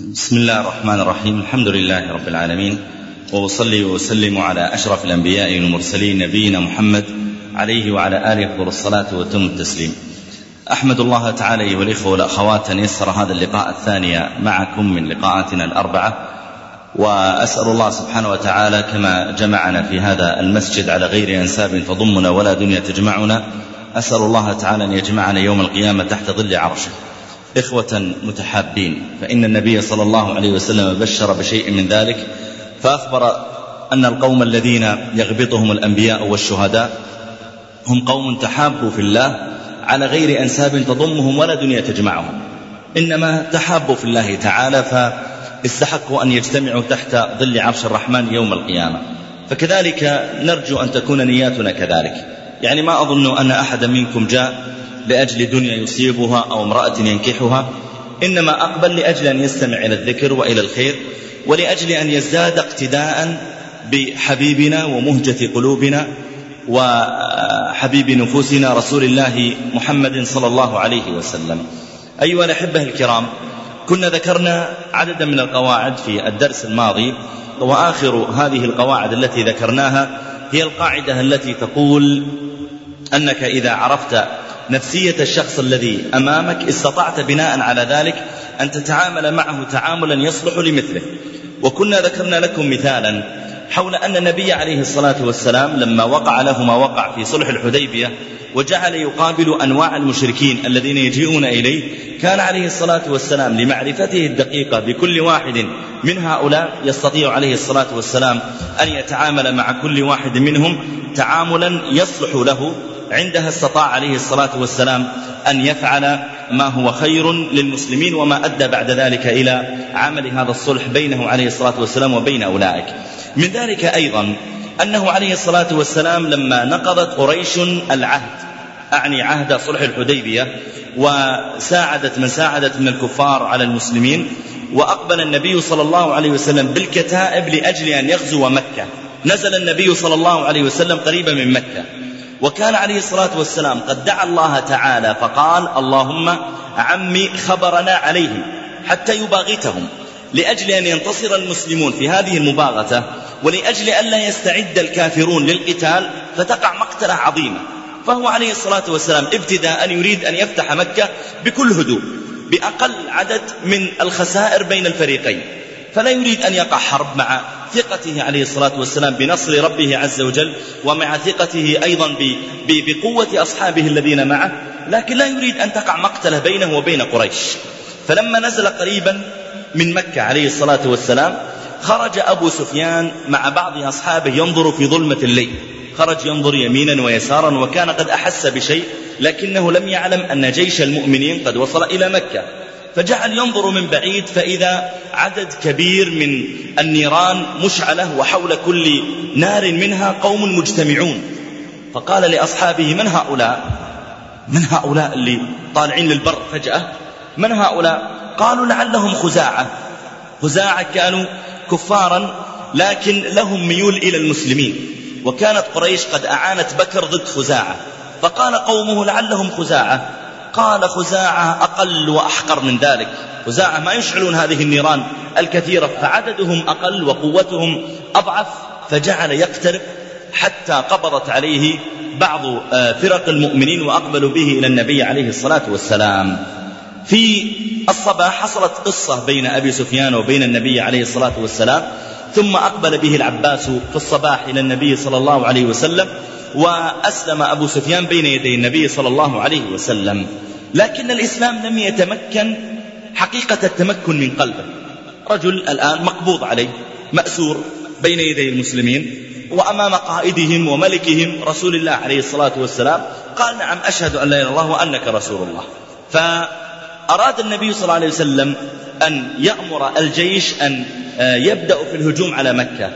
بسم الله الرحمن الرحيم الحمد لله رب العالمين واصلي واسلم على اشرف الانبياء والمرسلين نبينا محمد عليه وعلى اله افضل الصلاه وتم التسليم احمد الله تعالى ايها الاخوه والاخوات ان يسر هذا اللقاء الثاني معكم من لقاءاتنا الاربعه واسال الله سبحانه وتعالى كما جمعنا في هذا المسجد على غير انساب تضمنا ولا دنيا تجمعنا اسال الله تعالى ان يجمعنا يوم القيامه تحت ظل عرشه إخوة متحابين فإن النبي صلى الله عليه وسلم بشر بشيء من ذلك فأخبر أن القوم الذين يغبطهم الأنبياء والشهداء هم قوم تحابوا في الله على غير أنساب تضمهم ولا دنيا تجمعهم. إنما تحابوا في الله تعالى فاستحقوا أن يجتمعوا تحت ظل عرش الرحمن يوم القيامة. فكذلك نرجو أن تكون نياتنا كذلك. يعني ما أظن أن أحدا منكم جاء لأجل دنيا يصيبها أو امرأة ينكحها إنما أقبل لأجل أن يستمع إلى الذكر وإلى الخير ولأجل أن يزداد اقتداء بحبيبنا ومهجة قلوبنا وحبيب نفوسنا رسول الله محمد صلى الله عليه وسلم. أيها الأحبة الكرام كنا ذكرنا عددا من القواعد في الدرس الماضي وآخر هذه القواعد التي ذكرناها هي القاعدة التي تقول أنك إذا عرفت نفسية الشخص الذي أمامك استطعت بناء على ذلك أن تتعامل معه تعاملا يصلح لمثله. وكنا ذكرنا لكم مثالا حول أن النبي عليه الصلاة والسلام لما وقع له ما وقع في صلح الحديبية وجعل يقابل أنواع المشركين الذين يجيئون إليه كان عليه الصلاة والسلام لمعرفته الدقيقة بكل واحد من هؤلاء يستطيع عليه الصلاة والسلام أن يتعامل مع كل واحد منهم تعاملا يصلح له عندها استطاع عليه الصلاة والسلام أن يفعل ما هو خير للمسلمين وما أدى بعد ذلك إلى عمل هذا الصلح بينه عليه الصلاة والسلام وبين أولئك. من ذلك أيضا أنه عليه الصلاة والسلام لما نقضت قريش العهد أعني عهد صلح الحديبية وساعدت من ساعدت من الكفار على المسلمين وأقبل النبي صلى الله عليه وسلم بالكتائب لأجل أن يغزو مكة. نزل النبي صلى الله عليه وسلم قريبا من مكة. وكان عليه الصلاة والسلام قد دعا الله تعالى فقال اللهم عمي خبرنا عليهم حتى يباغتهم لأجل أن ينتصر المسلمون في هذه المباغتة ولأجل أن لا يستعد الكافرون للقتال فتقع مقتلة عظيمة. فهو عليه الصلاة والسلام ابتداء يريد أن يفتح مكة بكل هدوء بأقل عدد من الخسائر بين الفريقين. فلا يريد أن يقع حرب مع ثقته عليه الصلاة والسلام بنصر ربه عز وجل ومع ثقته أيضا بقوة أصحابه الذين معه لكن لا يريد أن تقع مقتلة بينه وبين قريش. فلما نزل قريبا من مكة عليه الصلاة والسلام خرج أبو سفيان مع بعض أصحابه ينظر في ظلمة الليل. خرج ينظر يمينا ويسارا وكان قد أحس بشيء لكنه لم يعلم أن جيش المؤمنين قد وصل إلى مكة. فجعل ينظر من بعيد فإذا عدد كبير من النيران مشعلة وحول كل نار منها قوم مجتمعون. فقال لأصحابه من هؤلاء؟ من هؤلاء اللي طالعين للبر فجأة. من هؤلاء؟ قالوا لعلهم خزاعة. خزاعة كانوا كفارا لكن لهم ميول إلى المسلمين. وكانت قريش قد أعانت بكر ضد خزاعة. فقال قومه لعلهم خزاعة. قال خزاعة أقل وأحقر من ذلك. خزاعة ما يشعلون هذه النيران الكثيرة فعددهم أقل وقوتهم أضعف فجعل يقترب حتى قبضت عليه بعض آه، فرق المؤمنين وأقبلوا به إلى النبي عليه الصلاة والسلام. في الصباح حصلت قصة بين أبي سفيان وبين النبي عليه الصلاة والسلام ثم أقبل به العباس في الصباح إلى النبي صلى الله عليه وسلم وأسلم أبو سفيان بين يدي النبي صلى الله عليه وسلم. لكن الإسلام لم يتمكن حقيقة التمكن من قلبه. رجل الآن مقبوض عليه مأسور بين يدي المسلمين وأمام قائدهم وملكهم رسول الله عليه الصلاة والسلام قال نعم أشهد أن لا إله إلا الله وأنك رسول الله. فأراد النبي صلى الله عليه وسلم أن يأمر الجيش أن يبدأ في الهجوم على مكة.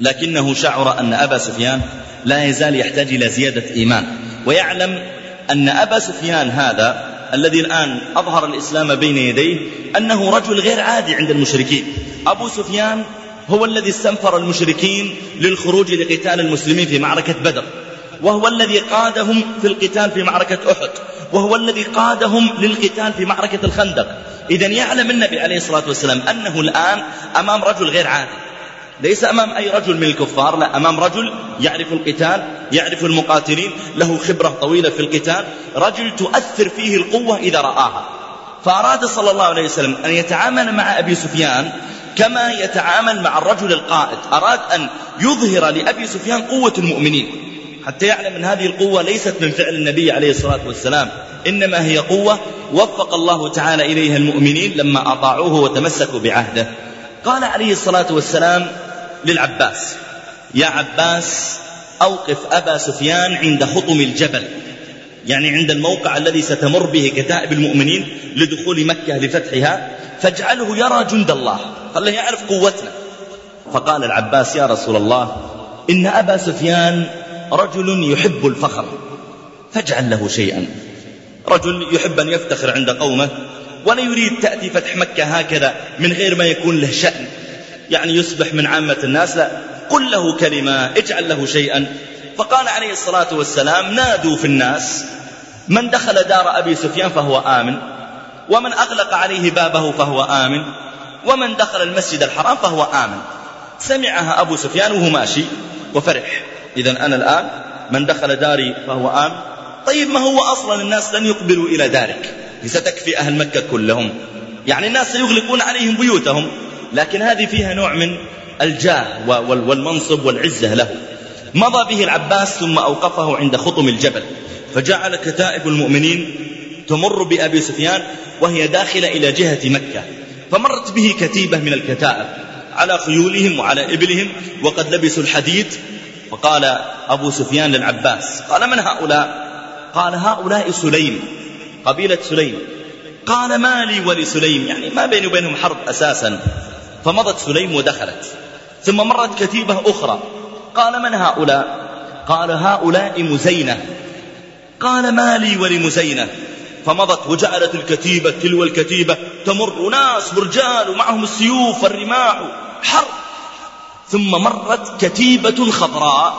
لكنه شعر أن أبا سفيان لا يزال يحتاج إلى زيادة إيمان. ويعلم أن أبا سفيان هذا الذي الآن أظهر الإسلام بين يديه أنه رجل غير عادي عند المشركين. أبو سفيان هو الذي استنفر المشركين للخروج لقتال المسلمين في معركة بدر. وهو الذي قادهم في القتال في معركة أحد. وهو الذي قادهم للقتال في معركة الخندق. إذا يعلم النبي عليه الصلاة والسلام أنه الآن أمام رجل غير عادي. ليس أمام أي رجل من الكفار لا أمام رجل يعرف القتال يعرف المقاتلين له خبرة طويلة في القتال. رجل تؤثر فيه القوة إذا رآها. فأراد صلى الله عليه وسلم أن يتعامل مع أبي سفيان كما يتعامل مع الرجل القائد. أراد أن يظهر لأبي سفيان قوة المؤمنين. حتى يعلم أن هذه القوة ليست من فعل النبي عليه الصلاة والسلام إنما هي قوة وفق الله تعالى إليها المؤمنين لما أطاعوه وتمسكوا بعهده. قال عليه الصلاة والسلام للعباس. يا عباس أوقف أبا سفيان عند خطم الجبل. يعني عند الموقع الذي ستمر به كتائب المؤمنين لدخول مكة لفتحها فاجعله يرى جند الله. خله يعرف قوتنا. فقال العباس يا رسول الله إن أبا سفيان رجل يحب الفخر فاجعل له شيئا. رجل يحب أن يفتخر عند قومه ولا يريد تأتي فتح مكة هكذا من غير ما يكون له شأن. يعني يصبح من عامة الناس لا. قل له كلمة اجعل له شيئا. فقال عليه الصلاة والسلام نادوا في الناس. من دخل دار أبي سفيان فهو آمن. ومن أغلق عليه بابه فهو آمن. ومن دخل المسجد الحرام فهو آمن. سمعها أبو سفيان وهو ماشي. وفرح. إذا أنا الآن من دخل داري فهو آمن. طيب ما هو أصلا؟ الناس لن يقبلوا إلى دارك ستكفي أهل مكة كلهم. يعني الناس سيغلقون عليهم بيوتهم. لكن هذه فيها نوع من الجاه والمنصب والعزة له. مضى به العباس ثم أوقفه عند خطم الجبل فجعل كتائب المؤمنين تمر بأبي سفيان وهي داخلة إلى جهة مكة. فمرت به كتيبة من الكتائب على خيولهم وعلى إبلهم وقد لبسوا الحديد. فقال أبو سفيان للعباس قال من هؤلاء؟ قال هؤلاء سليم قبيلة سليم. قال ما لي ولسليم يعني ما بيني وبينهم حرب أساسا. فمضت سليم ودخلت. ثم مرت كتيبة أخرى. قال من هؤلاء؟ قال هؤلاء مزينة. قال ما لي ولمزينة. فمضت وجعلت الكتيبة تلو الكتيبة تمر ناس ورجال ومعهم السيوف والرماح. حرب ثم مرت كتيبة خضراء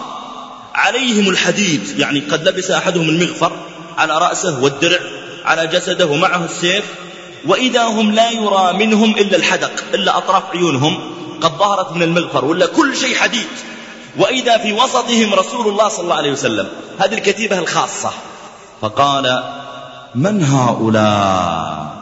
عليهم الحديد. يعني قد لبس أحدهم المغفر على رأسه والدرع على جسده ومعه السيف. وإذا هم لا يرى منهم إلا الحدق إلا أطراف عيونهم قد ظهرت من المغفر ولا كل شيء حديد. وإذا في وسطهم رسول الله صلى الله عليه وسلم هذه الكتيبة الخاصة. فقال من هؤلاء؟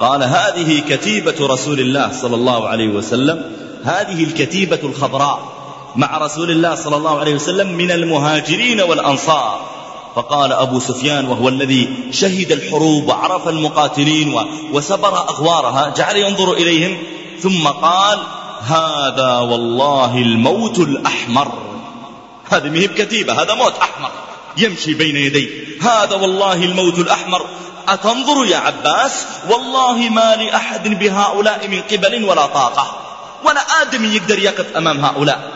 قال هذه كتيبة رسول الله صلى الله عليه وسلم هذه الكتيبة الخضراء مع رسول الله صلى الله عليه وسلم من المهاجرين والأنصار. فقال أبو سفيان وهو الذي شهد الحروب وعرف المقاتلين وسبر أغوارها جعل ينظر إليهم ثم قال هذا والله الموت الأحمر. هذه مهب كتيبة هذا موت أحمر يمشي بين يدي. هذا والله الموت الأحمر. أتنظر يا عباس؟ والله ما لأحد بهؤلاء من قبل ولا طاقة ولا آدم يقدر يقف أمام هؤلاء.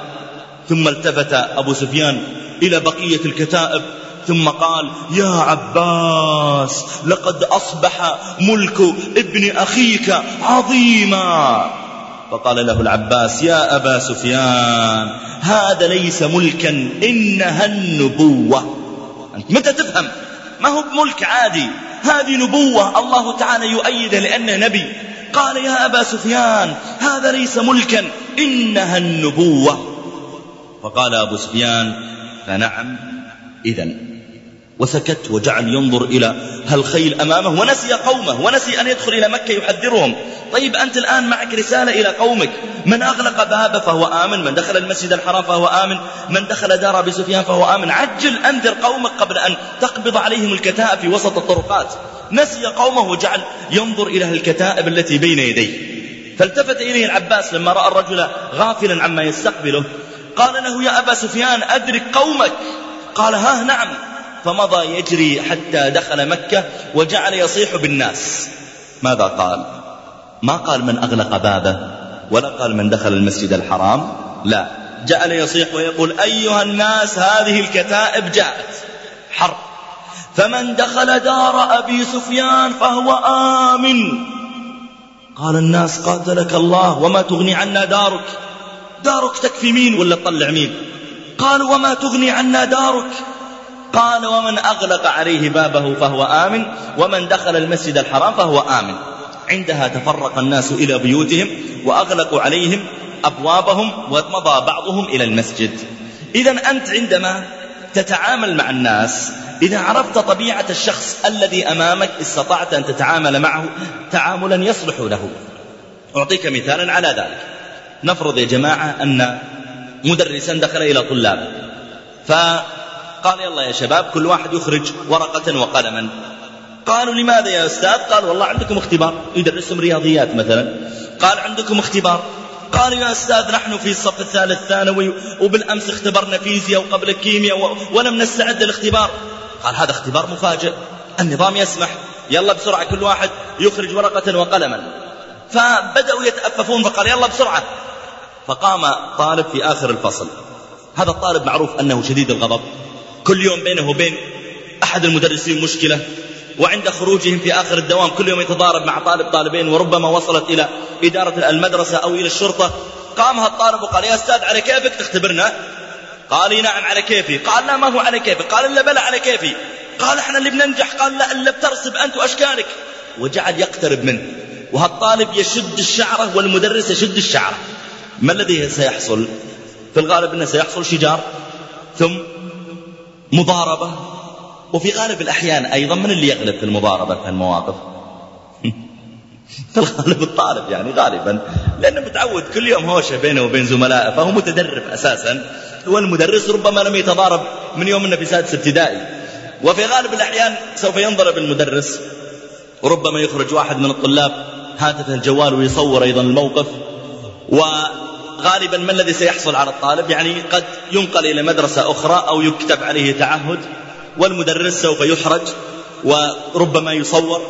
ثم التفت أبو سفيان إلى بقية الكتائب ثم قال يا عباس لقد أصبح ملك ابن أخيك عظيما. فقال له العباس يا أبا سفيان هذا ليس ملكا إنها النبوة. أنت متى تفهم؟ ما هو بملك عادي. هذه نبوة الله تعالى يؤيده لأنه نبي. قال يا أبا سفيان هذا ليس ملكا إنها النبوة. فقال أبو سفيان فنعم إذا وسكت وجعل ينظر إلى هالخيل أمامه ونسي قومه ونسي أن يدخل إلى مكة يحذرهم. طيب أنت الآن معك رسالة إلى قومك. من أغلق بابه فهو آمن من دخل المسجد الحرام فهو آمن من دخل دار أبي سفيان فهو آمن. عجل أنذر قومك قبل أن تقبض عليهم الكتائب في وسط الطرقات. نسي قومه وجعل ينظر إلى الكتائب التي بين يديه. فالتفت إليه العباس لما رأى الرجل غافلا عما يستقبله. قال له يا أبا سفيان أدرك قومك. قال ها نعم. فمضى يجري حتى دخل مكة وجعل يصيح بالناس. ماذا قال؟ ما قال من أغلق بابه ولا قال من دخل المسجد الحرام؟ لا. جعل يصيح ويقول أيها الناس هذه الكتائب جاءت. حرب فمن دخل دار أبي سفيان فهو آمن. قال الناس قاتلك الله وما تغني عنا دارك. دارك تكفي مين ولا تطلع مين؟ قال وما تغني عنا دارك. قال ومن أغلق عليه بابه فهو آمن ومن دخل المسجد الحرام فهو آمن. عندها تفرق الناس إلى بيوتهم وأغلقوا عليهم أبوابهم ومضى بعضهم إلى المسجد. إذا أنت عندما تتعامل مع الناس إذا عرفت طبيعة الشخص الذي أمامك استطعت أن تتعامل معه تعاملا يصلح له. أعطيك مثالا على ذلك. نفرض يا جماعة أن مدرسا دخل إلى طلابه فقال يلا يا شباب كل واحد يخرج ورقة وقلما. قالوا لماذا يا أستاذ؟ قال والله عندكم اختبار. يدرسهم رياضيات مثلا. قال عندكم اختبار. قالوا يا أستاذ نحن في الصف الثالث ثانوي وبالأمس اختبرنا فيزياء وقبل كيمياء ولم نستعد للاختبار. قال هذا اختبار مفاجئ. النظام يسمح. يلا بسرعة كل واحد يخرج ورقة وقلما. فبدأوا يتأففون فقال يلا بسرعة. فقام طالب في آخر الفصل. هذا الطالب معروف أنه شديد الغضب. كل يوم بينه وبين أحد المدرسين مشكلة وعند خروجهم في آخر الدوام كل يوم يتضارب مع طالب طالبين وربما وصلت إلى إدارة المدرسة أو إلى الشرطة. قام هالطالب وقال يا أستاذ على كيفك؟ تختبرنا قال نعم على كيفي. قال لا ما هو على كيفي. قال إلا بلى على كيفي. قال إحنا اللي بننجح. قال لا إلا بترسب أنت وأشكالك. وجعل يقترب منه. وهالطالب يشد الشعرة والمدرس يشد الشعرة. ما الذي سيحصل؟ في الغالب أنه سيحصل شجار. ثم مضاربة. وفي غالب الأحيان أيضا من اللي يغلب في المضاربة في المواقف؟ في الغالب الطالب يعني غالبا. لأنه متعود كل يوم هوشة بينه وبين زملائه فهو متدرب أساسا. والمدرس ربما لم يتضارب من يوم أنه في سادس ابتدائي. وفي غالب الأحيان سوف ينضرب المدرس. وربما يخرج واحد من الطلاب هاتفه الجوال ويصور أيضا الموقف. وغالبا ما الذي سيحصل على الطالب؟ يعني قد ينقل إلى مدرسة أخرى أو يكتب عليه تعهد والمدرس سوف يحرج وربما يصور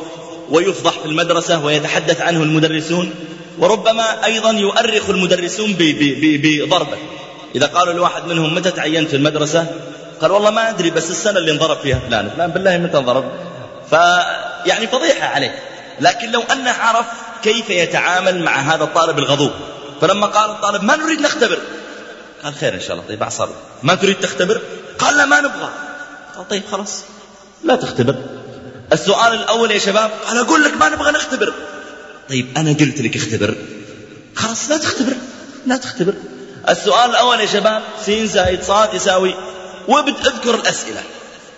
ويفضح في المدرسة ويتحدث عنه المدرسون وربما أيضا يؤرخ المدرسون بضربه. إذا قالوا لواحد منهم متى تعينت في المدرسة؟ قال والله ما أدري بس السنة اللي انضرب فيها. فلان فلان بالله متى انضرب؟ فيعني فضيحة عليه. لكن لو أنه عرف كيف يتعامل مع هذا الطالب الغضوب. فلما قال الطالب ما نريد نختبر؟ قال خير إن شاء الله. طيب أعصابي ما تريد تختبر؟ قال لا ما نبغى. قال طيب خلاص. لا تختبر. السؤال الأول يا شباب قال أقول لك ما نبغى نختبر. طيب أنا قلت لك اختبر. خلاص لا تختبر لا تختبر. السؤال الأول يا شباب سين زائد صاد يساوي وأبد أذكر الأسئلة.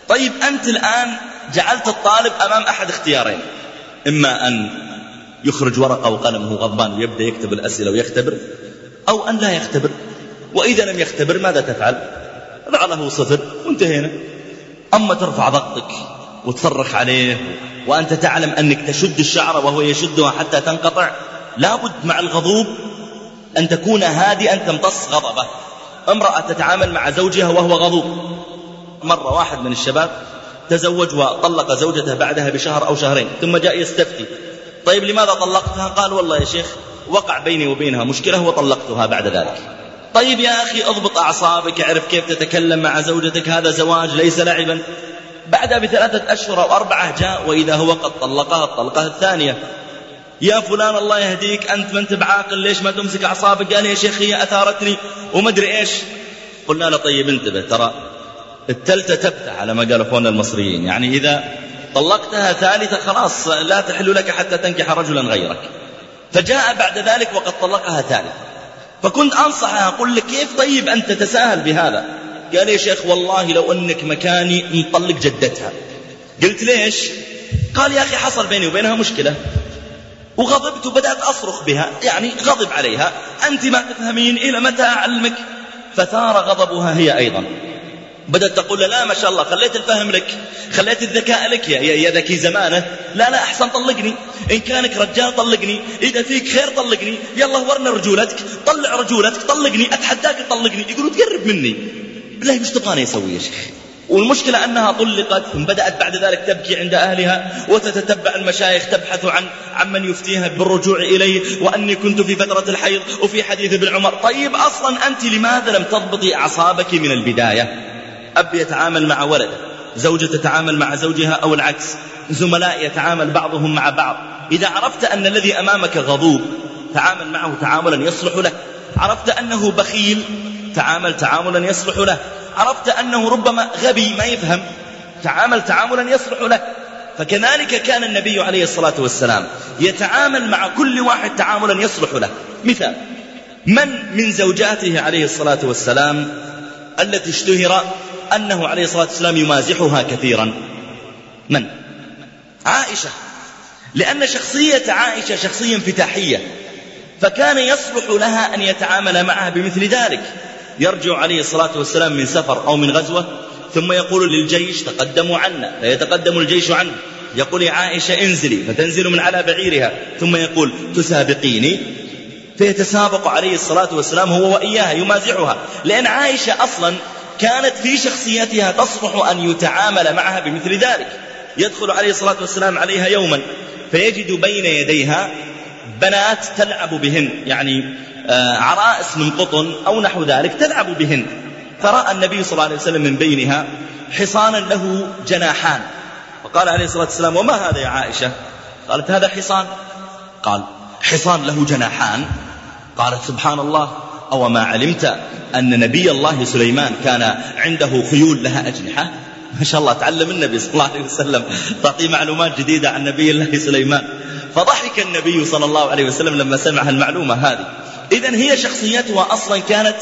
طيب أنت الآن جعلت الطالب أمام أحد اختيارين إما أن يخرج ورقة وقلم وهو غضبان ويبدأ يكتب الأسئلة ويختبر أو أن لا يختبر. وإذا لم يختبر ماذا تفعل؟ ضع له صفر وانتهينا. أما ترفع ضغطك وتصرخ عليه وأنت تعلم أنك تشد الشعر وهو يشدها حتى تنقطع لابد مع الغضوب أن تكون هادئا تمتص غضبه. امرأة تتعامل مع زوجها وهو غضوب. مرة واحد من الشباب تزوج وطلق زوجته بعدها بشهر أو شهرين ثم جاء يستفتي. طيب لماذا طلقتها؟ قال والله يا شيخ وقع بيني وبينها مشكلة وطلقتها بعد ذلك. طيب يا أخي أضبط أعصابك أعرف كيف تتكلم مع زوجتك هذا زواج ليس لعبا بعدها بثلاثة أشهر أو أربعة جاء وإذا هو قد طلقها الطلقة الثانية. يا فلان الله يهديك أنت ما أنت بعاقل ليش ما تمسك أعصابك؟ قال يا شيخ هي أثارتني وما أدري إيش. قلنا له طيب انتبه ترى التلتة تبتع على ما قال أخواننا المصريين. يعني إذا طلقتها ثالثة خلاص لا تحل لك حتى تنكح رجلا غيرك. فجاء بعد ذلك وقد طلقها ثالثة. فكنت أنصحها أقول لك كيف طيب أن تتساهل بهذا؟ قال يا شيخ والله لو أنك مكاني نطلق جدتها. قلت ليش؟ قال يا أخي حصل بيني وبينها مشكلة. وغضبت وبدأت أصرخ بها يعني غضب عليها. أنت ما تفهمين إلى متى أعلمك؟ فثار غضبها هي أيضا. بدأت تقول لا ما شاء الله خليت الفهم لك خليت الذكاء لك يا, يا ذكي زمانه. لا لا أحسن طلقني. إن كانك رجال طلقني. إذا فيك خير طلقني. يلا ورنا رجولتك. طلع رجولتك. طلقني. أتحداك تطلقني يقولوا تقرب مني. بالله مش تبغاني أسوي يا شيخ. والمشكلة أنها طلقت. ثم بدأت بعد ذلك تبكي عند أهلها. وتتتبع المشايخ تبحث عن عمن يفتيها بالرجوع إليه. وأني كنت في فترة الحيض وفي حديث ابن عمر. طيب أصلا أنت لماذا لم تضبطي أعصابك من البداية؟ أب يتعامل مع ولده زوجة تتعامل مع زوجها أو العكس زملاء يتعامل بعضهم مع بعض. إذا عرفت أن الذي أمامك غضوب تعامل معه تعاملا يصلح له. عرفت أنه بخيل تعامل تعاملا يصلح له. عرفت أنه ربما غبي ما يفهم تعامل تعاملا يصلح له. فكذلك كان النبي عليه الصلاة والسلام يتعامل مع كل واحد تعاملا يصلح له. مثال من من زوجاته عليه الصلاة والسلام التي اشتهر أنه عليه الصلاة والسلام يمازحها كثيرا. من؟ عائشة. لأن شخصية عائشة شخصية انفتاحية. فكان يصلح لها أن يتعامل معها بمثل ذلك. يرجع عليه الصلاة والسلام من سفر أو من غزوة ثم يقول للجيش تقدموا عنا. فيتقدم الجيش عنه. يقول يا عائشة انزلي. فتنزل من على بعيرها. ثم يقول تسابقيني. فيتسابق عليه الصلاة والسلام هو وإياها يمازحها. لأن عائشة أصلا كانت في شخصيتها تصلح أن يتعامل معها بمثل ذلك. يدخل عليه الصلاة والسلام عليها يوما فيجد بين يديها بنات تلعب بهن يعني آه، عرائس من قطن أو نحو ذلك تلعب بهن. فرأى النبي صلى الله عليه وسلم من بينها حصانا له جناحان. فقال عليه الصلاة والسلام وما هذا يا عائشة؟ قالت هذا حصان. قال حصان له جناحان. قالت سبحان الله. أو ما علمت أن نبي الله سليمان كان عنده خيول لها أجنحة؟ ما شاء الله تعلم النبي صلى الله عليه وسلم تعطيه معلومات جديدة عن نبي الله سليمان. فضحك النبي صلى الله عليه وسلم لما سمع المعلومة هذه. إذا هي شخصيتها أصلا كانت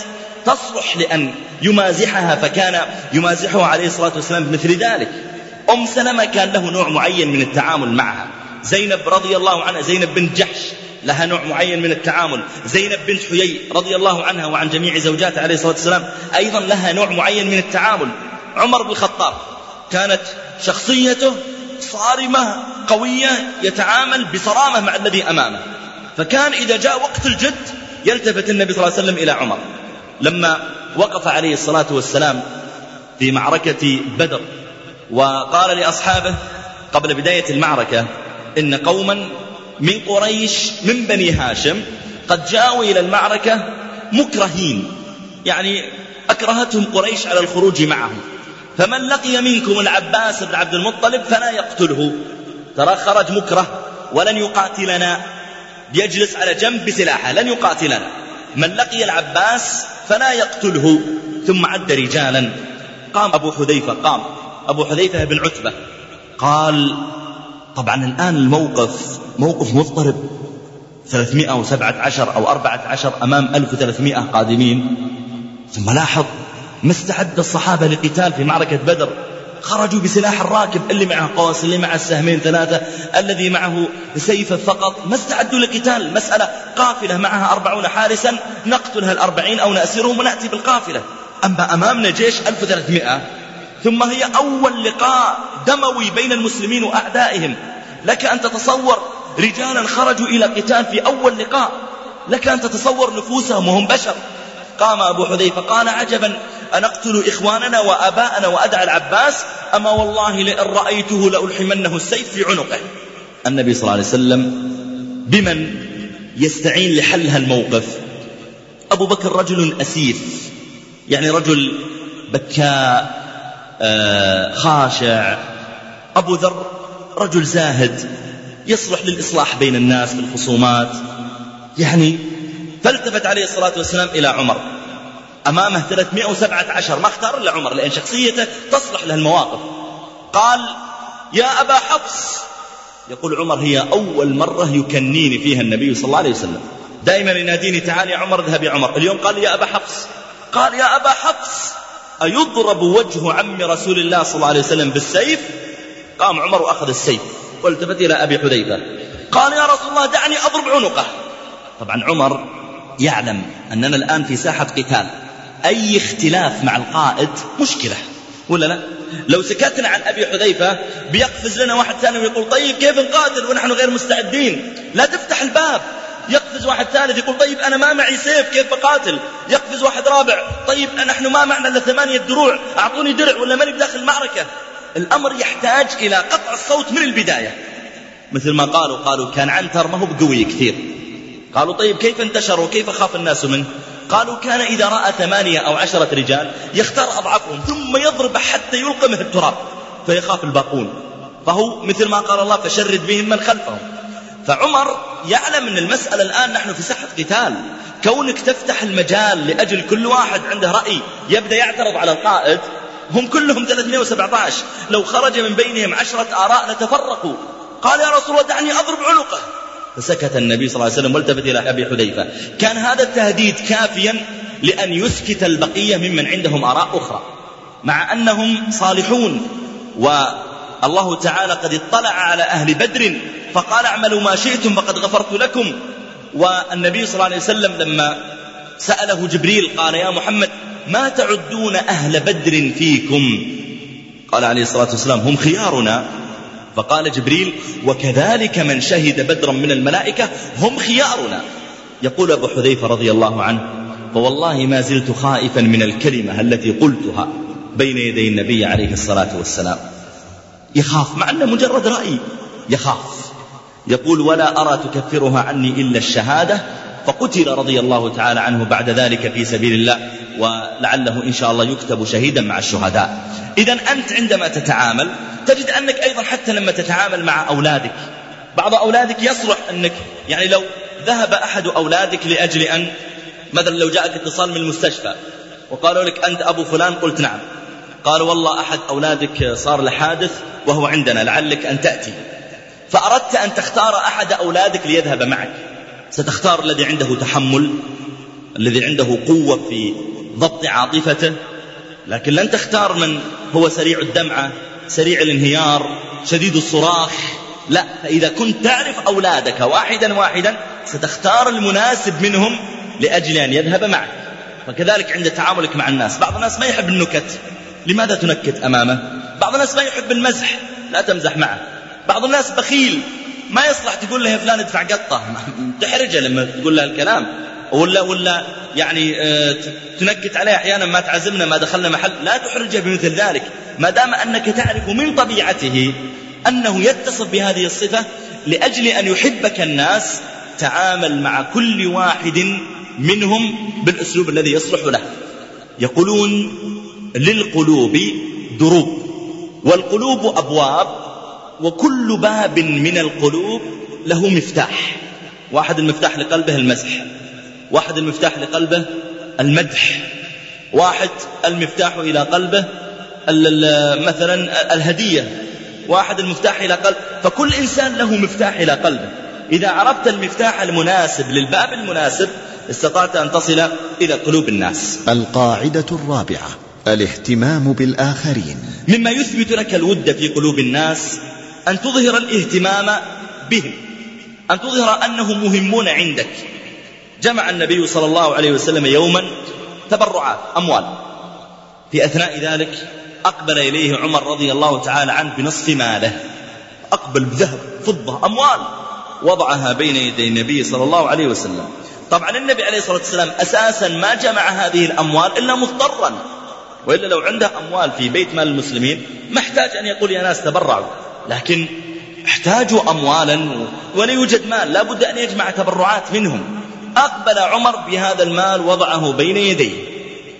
تصلح لأن يمازحها فكان يمازحها عليه الصلاة والسلام بمثل ذلك. أم سلمة كان له نوع معين من التعامل معها. زينب رضي الله عنها زينب بنت جحش. لها نوع معين من التعامل. زينب بنت حيي رضي الله عنها وعن جميع زوجاته عليه الصلاة والسلام أيضا لها نوع معين من التعامل. عمر بن الخطاب كانت شخصيته صارمة قوية يتعامل بصرامة مع الذي أمامه. فكان إذا جاء وقت الجد يلتفت النبي صلى الله عليه وسلم إلى عمر. لما وقف عليه الصلاة والسلام في معركة بدر وقال لأصحابه قبل بداية المعركة إن قوما من قريش من بني هاشم قد جاءوا إلى المعركة مكرهين. يعني أكرهتهم قريش على الخروج معهم. فمن لقي منكم العباس بن عبد المطلب فلا يقتله. ترى خرج مكره ولن يقاتلنا. يجلس على جنب بسلاحه لن يقاتلنا. من لقي العباس فلا يقتله. ثم عد رجالا. قام أبو حذيفة قام. أبو حذيفة بن عتبة قال طبعا الآن الموقف موقف مضطرب. 317 أو 14 أمام 1300 قادمين. ثم لاحظ ما استعد الصحابة لقتال في معركة بدر. خرجوا بسلاح الراكب اللي معه قوس اللي معه السهمين ثلاثة الذي معه سيفه فقط. ما استعدوا لقتال مسألة قافلة معها أربعون حارسا. نقتلها الأربعين أو نأسرهم ونأتي بالقافلة. أما أمامنا جيش 1300 ثم هي أول لقاء دموي بين المسلمين وأعدائهم. لك أن تتصور رجالا خرجوا إلى قتال في أول لقاء. لك أن تتصور نفوسهم وهم بشر. قام أبو حذيفة قال عجبا أنقتل إخواننا وأباءنا وأدعى العباس؟ أما والله لئن رأيته لألحمنه السيف في عنقه. النبي صلى الله عليه وسلم بمن يستعين لحل هالموقف أبو بكر رجل أسيف يعني رجل بكاء خاشع أبو ذر رجل زاهد يصلح للإصلاح بين الناس في الخصومات. يعني فالتفت عليه الصلاة والسلام إلى عمر. أمامه 317 ما اختار إلا عمر لأن شخصيته تصلح له المواقف. قال يا أبا حفص. يقول عمر هي أول مرة يكنيني فيها النبي صلى الله عليه وسلم. دائما يناديني تعال يا عمر اذهب يا عمر. اليوم قال يا أبا حفص. قال يا أبا حفص. أيضرب وجه عم رسول الله صلى الله عليه وسلم بالسيف؟ قام عمر وأخذ السيف. والتفت إلى أبي حذيفة. قال يا رسول الله دعني أضرب عنقه. طبعا عمر يعلم أننا الآن في ساحة قتال. أي اختلاف مع القائد مشكلة ولا لا؟ لو سكتنا عن أبي حذيفة بيقفز لنا واحد ثاني ويقول طيب كيف نقاتل ونحن غير مستعدين؟ لا تفتح الباب. يقفز واحد ثالث يقول طيب أنا ما معي سيف كيف بقاتل؟ يقفز واحد رابع طيب نحن ما معنا إلا ثمانية دروع أعطوني درع ولا ماني بداخل المعركة؟ الأمر يحتاج إلى قطع الصوت من البداية. مثل ما قالوا قالوا كان عنتر ما هو بقوي كثير. قالوا طيب كيف انتشر وكيف خاف الناس منه؟ قالوا كان إذا رأى ثمانية أو عشرة رجال يختار أضعفهم ثم يضرب حتى يلقمه التراب فيخاف الباقون. فهو مثل ما قال الله فشرد بهم من خلفهم. فعمر يعلم أن المسألة الآن نحن في ساحة قتال. كونك تفتح المجال لأجل كل واحد عنده رأي يبدأ يعترض على القائد هم كلهم 317 لو خرج من بينهم عشرة آراء لتفرقوا. قال يا رسول الله دعني أضرب عنقه. فسكت النبي صلى الله عليه وسلم والتفت إلى أبي حذيفة. كان هذا التهديد كافيا لأن يسكت البقية ممن عندهم آراء أخرى مع أنهم صالحون. والله تعالى قد اطلع على أهل بدر فقال اعملوا ما شئتم فقد غفرت لكم. والنبي صلى الله عليه وسلم لما سأله جبريل قال يا محمد ما تعدون أهل بدر فيكم؟ قال عليه الصلاة والسلام هم خيارنا. فقال جبريل وكذلك من شهد بدرا من الملائكة هم خيارنا. يقول أبو حذيفة رضي الله عنه فوالله ما زلت خائفا من الكلمة التي قلتها بين يدي النبي عليه الصلاة والسلام. يخاف مع أنه مجرد رأي يخاف. يقول ولا أرى تكفرها عني إلا الشهادة. فقتل رضي الله تعالى عنه بعد ذلك في سبيل الله ولعله إن شاء الله يكتب شهيدا مع الشهداء. إذا أنت عندما تتعامل تجد أنك أيضا حتى لما تتعامل مع أولادك بعض أولادك يصلح أنك يعني لو ذهب أحد أولادك لأجل أن مثلا لو جاءك اتصال من المستشفى وقالوا لك أنت أبو فلان قلت نعم. قال والله أحد أولادك صار له حادث وهو عندنا لعلك أن تأتي. فأردت أن تختار أحد أولادك ليذهب معك. ستختار الذي عنده تحمل الذي عنده قوة في ضبط عاطفته لكن لن تختار من هو سريع الدمعة سريع الانهيار شديد الصراخ. لا فإذا كنت تعرف أولادك واحدا واحدا ستختار المناسب منهم لأجل أن يذهب معك. وكذلك عند تعاملك مع الناس. بعض الناس ما يحب النكت. لماذا تنكت أمامه؟ بعض الناس ما يحب المزح لا تمزح معه. بعض الناس بخيل ما يصلح تقول له يا فلان ادفع قطة. تحرجه لما تقول له الكلام. ولا ولا يعني آه، تنكت عليه أحيانا ما تعزمنا ما دخلنا محل. لا تحرجه بمثل ذلك. ما دام أنك تعرف من طبيعته أنه يتصف بهذه الصفة لأجل أن يحبك الناس تعامل مع كل واحد منهم بالأسلوب الذي يصلح له. يقولون للقلوب دروب والقلوب أبواب وكل باب من القلوب له مفتاح. واحد المفتاح لقلبه المزح واحد المفتاح لقلبه المدح. واحد المفتاح إلى قلبه مثلا الهدية. واحد المفتاح إلى قلب فكل إنسان له مفتاح إلى قلبه. إذا عرفت المفتاح المناسب للباب المناسب استطعت أن تصل إلى قلوب الناس. القاعدة الرابعة. الاهتمام بالآخرين. مما يثبت لك الود في قلوب الناس أن تظهر الاهتمام بهم أن تظهر أنهم مهمون عندك. جمع النبي صلى الله عليه وسلم يوما تبرعات أموال. في أثناء ذلك أقبل إليه عمر رضي الله تعالى عنه بنصف ماله. أقبل بذهب فضة أموال. وضعها بين يدي النبي صلى الله عليه وسلم. طبعا النبي عليه الصلاة والسلام أساسا ما جمع هذه الأموال إلا مضطرا. وإلا لو عنده أموال في بيت مال المسلمين ما احتاج أن يقول يا ناس تبرعوا. لكن احتاجوا أموالا ولا يوجد مال. لا بد أن يجمع تبرعات منهم. أقبل عمر بهذا المال وضعه بين يديه.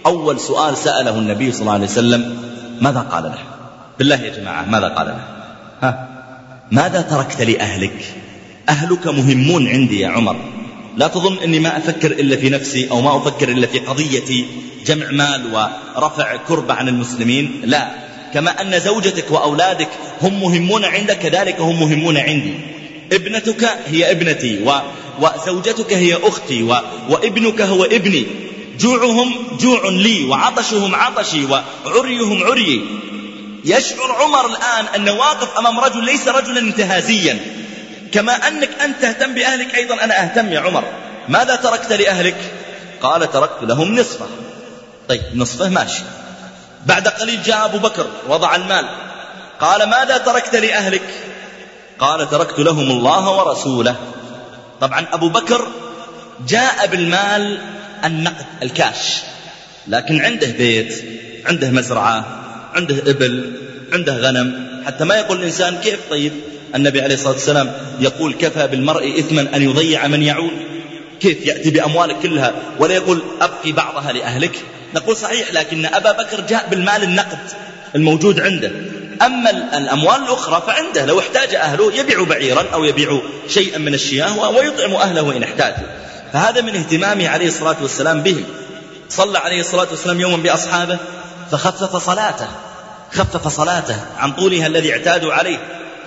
أول سؤال سأله النبي صلى الله عليه وسلم ماذا قال له؟ بالله يا جماعة ماذا قال له؟ ها ماذا تركت لأهلك؟ أهلك مهمون عندي يا عمر. لا تظن أني ما أفكر إلا في نفسي أو ما أفكر إلا في قضية جمع مال ورفع كربة عن المسلمين لا. كما أن زوجتك وأولادك هم مهمون عندك كذلك هم مهمون عندي. ابنتك هي ابنتي و وزوجتك هي أختي و... وابنك هو ابني. جوعهم جوع لي وعطشهم عطشي وعريهم عريي. يشعر عمر الآن أنه واقف أمام رجل ليس رجلا انتهازيا. كما أنك أنت تهتم بأهلك أيضا أنا أهتم يا عمر. ماذا تركت لأهلك؟ قال تركت لهم نصفة. طيب نصفه ماشي. بعد قليل جاء أبو بكر وضع المال. قال ماذا تركت لأهلك؟ قال تركت لهم الله ورسوله. طبعا أبو بكر جاء بالمال النقد الكاش. لكن عنده بيت عنده مزرعة عنده إبل عنده غنم. حتى ما يقول الإنسان كيف طيب؟ النبي عليه الصلاة والسلام يقول كفى بالمرء إثما أن يضيع من يعول كيف يأتي بأموالك كلها ولا يقول أبقي بعضها لأهلك؟ نقول صحيح لكن أبا بكر جاء بالمال النقد الموجود عنده. أما الأموال الأخرى فعنده لو احتاج أهله يبيع بعيرا أو يبيع شيئا من الشياه ويطعم أهله إن احتاجوا فهذا من اهتمامه عليه الصلاة والسلام بهم صلى عليه الصلاة والسلام يوما بأصحابه فخفف صلاته خفف صلاته عن طولها الذي اعتادوا عليه.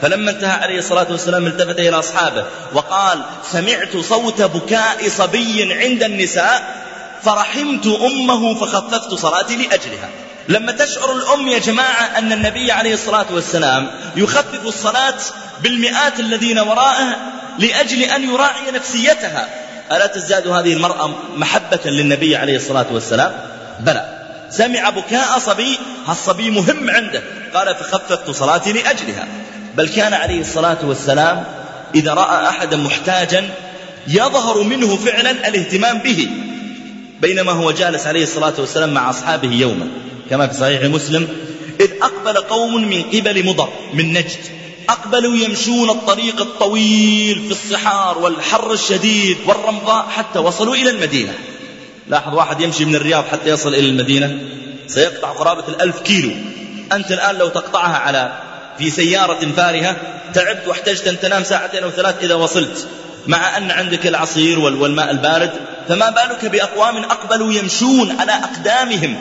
فلما انتهى عليه الصلاة والسلام التفت إلى أصحابه وقال سمعت صوت بكاء صبي عند النساء فرحمت أمه فخففت صلاتي لأجلها. لما تشعر الأم يا جماعة أن النبي عليه الصلاة والسلام يخفف الصلاة بالمئات الذين وراءه لأجل أن يراعي نفسيتها. ألا تزداد هذه المرأة محبة للنبي عليه الصلاة والسلام؟ بلى. سمع بكاء صبي هالصبي مهم عنده. قال فخففت صلاتي لأجلها. بل كان عليه الصلاة والسلام إذا رأى أحدا محتاجا يظهر منه فعلا الاهتمام به. بينما هو جالس عليه الصلاة والسلام مع أصحابه يوما. كما في صحيح مسلم إذ أقبل قوم من قبل مضر من نجد. أقبلوا يمشون الطريق الطويل في الصحار والحر الشديد والرمضاء حتى وصلوا إلى المدينة. لاحظ واحد يمشي من الرياض حتى يصل إلى المدينة؟ سيقطع قرابة الألف كيلو. أنت الآن لو تقطعها على في سيارة فارهة تعبت واحتجت أن تنام ساعتين أو ثلاث إذا وصلت. مع أن عندك العصير والماء البارد فما بالك بأقوام أقبلوا يمشون على أقدامهم.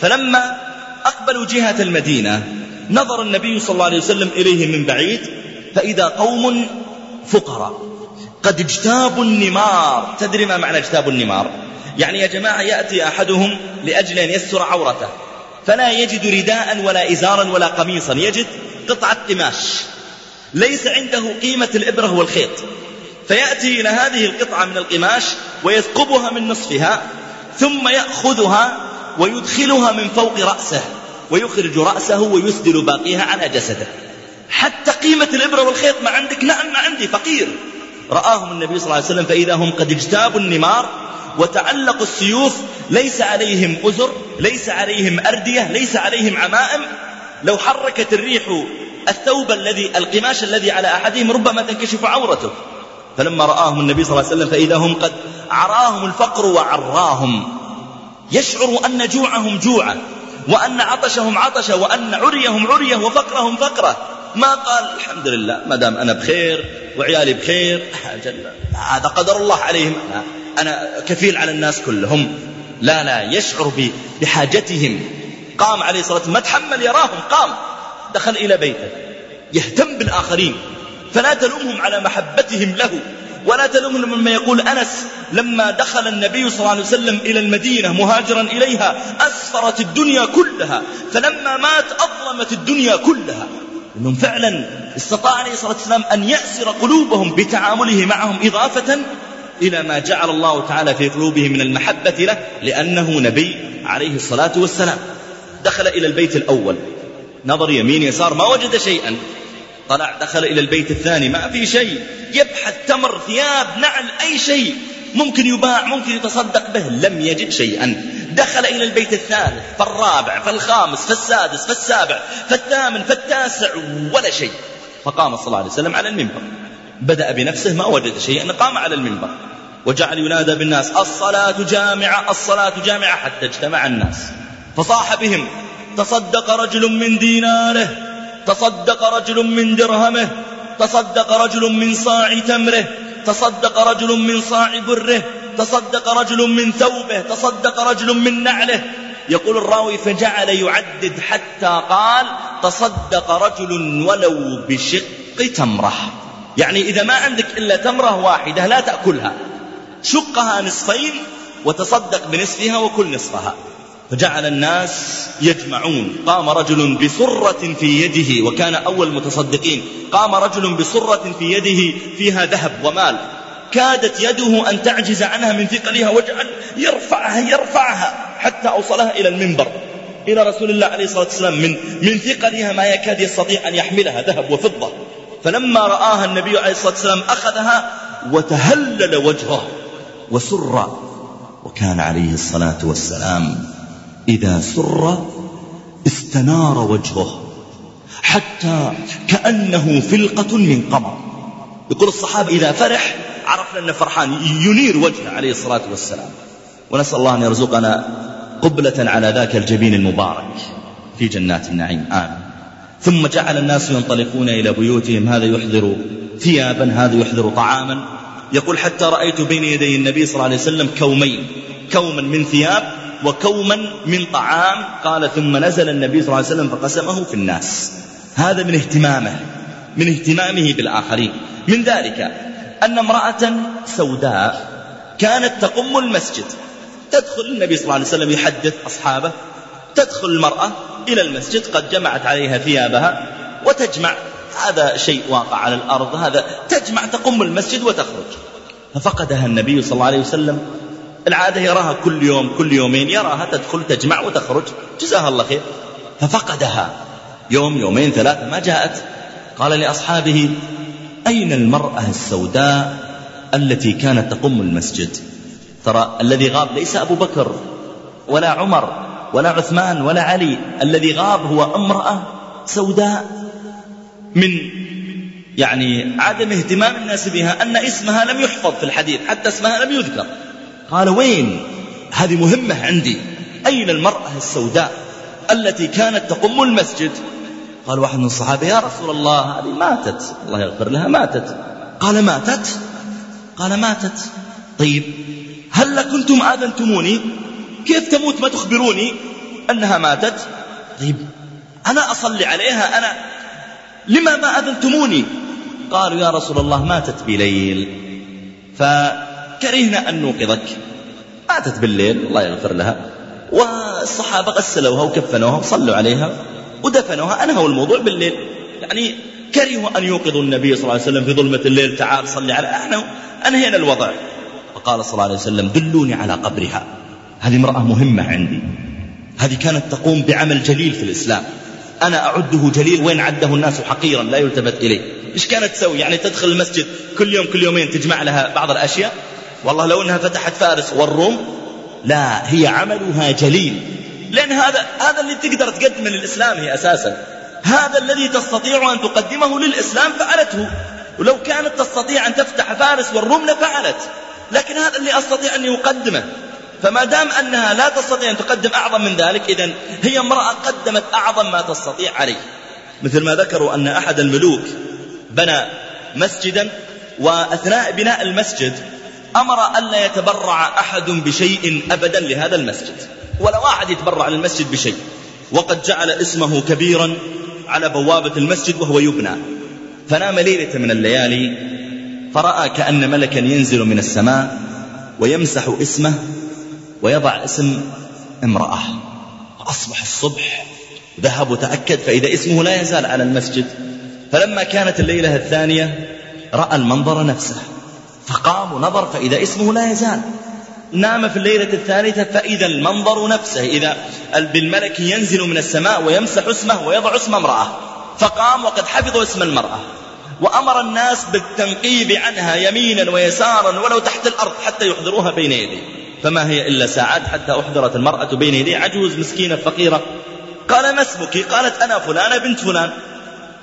فلما أقبلوا جهة المدينة نظر النبي صلى الله عليه وسلم إليهم من بعيد فإذا قوم فقراء. قد اجتابوا النمار. تدري ما معنى اجتابوا النمار؟ يعني يا جماعة يأتي أحدهم لأجل أن يستر عورته. فلا يجد رداء ولا إزارا ولا قميصا. يجد قطعة قماش. ليس عنده قيمة الإبرة والخيط. فيأتي إلى هذه القطعة من القماش ويثقبها من نصفها ثم يأخذها ويدخلها من فوق رأسه ويخرج رأسه ويسدل باقيها على جسده. حتى قيمة الإبرة والخيط ما عندك نعم ما عندي فقير. رآهم النبي صلى الله عليه وسلم فإذا هم قد اجتابوا النمار وتعلقوا السيوف ليس عليهم أزر ليس عليهم أردية ليس عليهم عمائم لو حركت الريح الثوب الذي القماش الذي على أحدهم ربما تنكشف عورته. فلما رآهم النبي صلى الله عليه وسلم فإذا هم قد عراهم الفقر وعراهم. يشعر أن جوعهم جوعا وأن عطشهم عطشة وأن عريهم عرية وفقرهم فقرة. ما قال الحمد لله ما دام أنا بخير وعيالي بخير. هذا قدر الله عليهم. أنا كفيل على الناس كلهم. لا لا يشعر بحاجتهم. قام عليه الصلاة والسلام ما تحمل يراهم قام. دخل إلى بيته. يهتم بالآخرين. فلا تلومهم على محبتهم له ولا تلومهم مما يقول أنس لما دخل النبي صلى الله عليه وسلم إلى المدينة مهاجرا إليها أسفرت الدنيا كلها. فلما مات أظلمت الدنيا كلها. أنهم فعلا استطاع عليه الصلاة والسلام أن يأسر قلوبهم بتعامله معهم إضافة إلى ما جعل الله تعالى في قلوبهم من المحبة له لأنه نبي عليه الصلاة والسلام. دخل إلى البيت الأول. نظر يمين يسار ما وجد شيئا. طلع دخل إلى البيت الثاني ما في شيء. يبحث تمر ثياب نعل أي شيء. ممكن يباع ممكن يتصدق به لم يجد شيئا. دخل إلى البيت الثالث فالرابع فالخامس فالسادس فالسابع فالثامن فالتاسع ولا شيء. فقام صلى الله عليه وسلم على المنبر. بدأ بنفسه ما وجد شيئا قام على المنبر. وجعل ينادى بالناس الصلاة جامعة الصلاة جامعة حتى اجتمع الناس. فصاح بهم. تصدق رجل من ديناره. تصدق رجل من درهمه. تصدق رجل من صاع تمره. تصدق رجل من صاع بره. تصدق رجل من ثوبه. تصدق رجل من نعله. يقول الراوي فجعل يعدد حتى قال تصدق رجل ولو بشق تمرة. يعني إذا ما عندك إلا تمرة واحدة لا تأكلها. شقها نصفين وتصدق بنصفها وكل نصفها. فجعل الناس يجمعون. قام رجل بصرة في يده وكان أول متصدقين. قام رجل بصرة في يده فيها ذهب ومال. كادت يده أن تعجز عنها من ثقلها وجعل يرفعها يرفعها حتى أوصلها إلى المنبر. إلى رسول الله عليه الصلاة والسلام. من, من ثقلها ما يكاد يستطيع أن يحملها ذهب وفضة. فلما رآها النبي عليه الصلاة والسلام أخذها وتهلل وجهه وسر. وكان عليه الصلاة والسلام إذا سر استنار وجهه حتى كأنه فلقة من قمر. يقول الصحابة إذا فرح عرفنا أنه فرحان ينير وجهه عليه الصلاة والسلام. ونسأل الله أن يرزقنا قبلة على ذاك الجبين المبارك في جنات النعيم. آمين. ثم جعل الناس ينطلقون إلى بيوتهم. هذا يحضر ثيابا هذا يحضر طعاما. يقول حتى رأيت بين يدي النبي صلى الله عليه وسلم كومين. كوما من ثياب وكوما من طعام قال ثم نزل النبي صلى الله عليه وسلم فقسمه في الناس. هذا من اهتمامه من اهتمامه بالآخرين. من ذلك أن امرأة سوداء كانت تقم المسجد. تدخل النبي صلى الله عليه وسلم يحدث أصحابه. تدخل المرأة إلى المسجد قد جمعت عليها ثيابها وتجمع. هذا شيء واقع على الأرض هذا تجمع تقم المسجد وتخرج. ففقدها النبي صلى الله عليه وسلم العادة يراها كل يوم كل يومين يراها تدخل تجمع وتخرج. جزاها الله خير. ففقدها. يوم يومين ثلاثة ما جاءت. قال لأصحابه أين المرأة السوداء التي كانت تقم المسجد؟ ترى الذي غاب ليس أبو بكر ولا عمر ولا عثمان ولا علي. الذي غاب هو امرأة سوداء من يعني عدم اهتمام الناس بها أن اسمها لم يحفظ في الحديث حتى اسمها لم يذكر. قال وين؟ هذه مهمة عندي. أين المرأة السوداء التي كانت تقم المسجد؟ قال واحد من الصحابة يا رسول الله هذه ماتت. الله يغفر لها ماتت. قال ماتت؟ قال ماتت. طيب هل كنتم آذنتموني؟ كيف تموت ما تخبروني أنها ماتت؟ طيب أنا أصلي عليها أنا لما ما أذنتموني؟ قالوا يا رسول الله ماتت بليل. فكرهنا أن نوقظك؟ ماتت بالليل الله يغفر لها. والصحابة غسلوها وكفنوها وصلوا عليها ودفنوها. أنهوا الموضوع بالليل. يعني كرهوا أن يوقظوا النبي صلى الله عليه وسلم في ظلمة الليل. تعال صلي على إحنا أنهينا الوضع. فقال صلى الله عليه وسلم دلوني على قبرها. هذه امرأة مهمة عندي. هذه كانت تقوم بعمل جليل في الإسلام. أنا أعده جليل وين عده الناس حقيرا لا يلتفت إليه. إيش كانت تسوي؟ يعني تدخل المسجد كل يوم كل يومين تجمع لها بعض الأشياء؟ والله لو أنها فتحت فارس والروم لا هي عملها جليل. لأن هذا هذا اللي تقدر تقدمه للإسلام هي أساسا. هذا الذي تستطيع أن تقدمه للإسلام فعلته. ولو كانت تستطيع أن تفتح فارس والروم لفعلت. لكن هذا اللي أستطيع أن أقدمه فما دام أنها لا تستطيع أن تقدم أعظم من ذلك إذا هي امرأة قدمت أعظم ما تستطيع عليه. مثل ما ذكروا أن أحد الملوك بنى مسجدا وأثناء بناء المسجد أمر ألا يتبرع أحد بشيء أبدا لهذا المسجد ولا واحد يتبرع للمسجد بشيء. وقد جعل اسمه كبيرا على بوابة المسجد وهو يبنى. فنام ليلة من الليالي فرأى كأن ملكا ينزل من السماء ويمسح اسمه ويضع اسم امرأة. أصبح الصبح ذهب وتأكد فإذا اسمه لا يزال على المسجد. فلما كانت الليلة الثانية رأى المنظر نفسه. فقام ونظر فإذا اسمه لا يزال. نام في الليلة الثالثة فإذا المنظر نفسه إذا بالملك ينزل من السماء ويمسح اسمه ويضع اسم امرأة. فقام وقد حفظ اسم المرأة. وأمر الناس بالتنقيب عنها يمينا ويسارا ولو تحت الأرض حتى يحضروها بين يديه. فما هي إلا ساعات حتى أحضرت المرأة بين يديه. عجوز مسكينة فقيرة. قال ما اسمك؟ قالت أنا فلانة بنت فلان.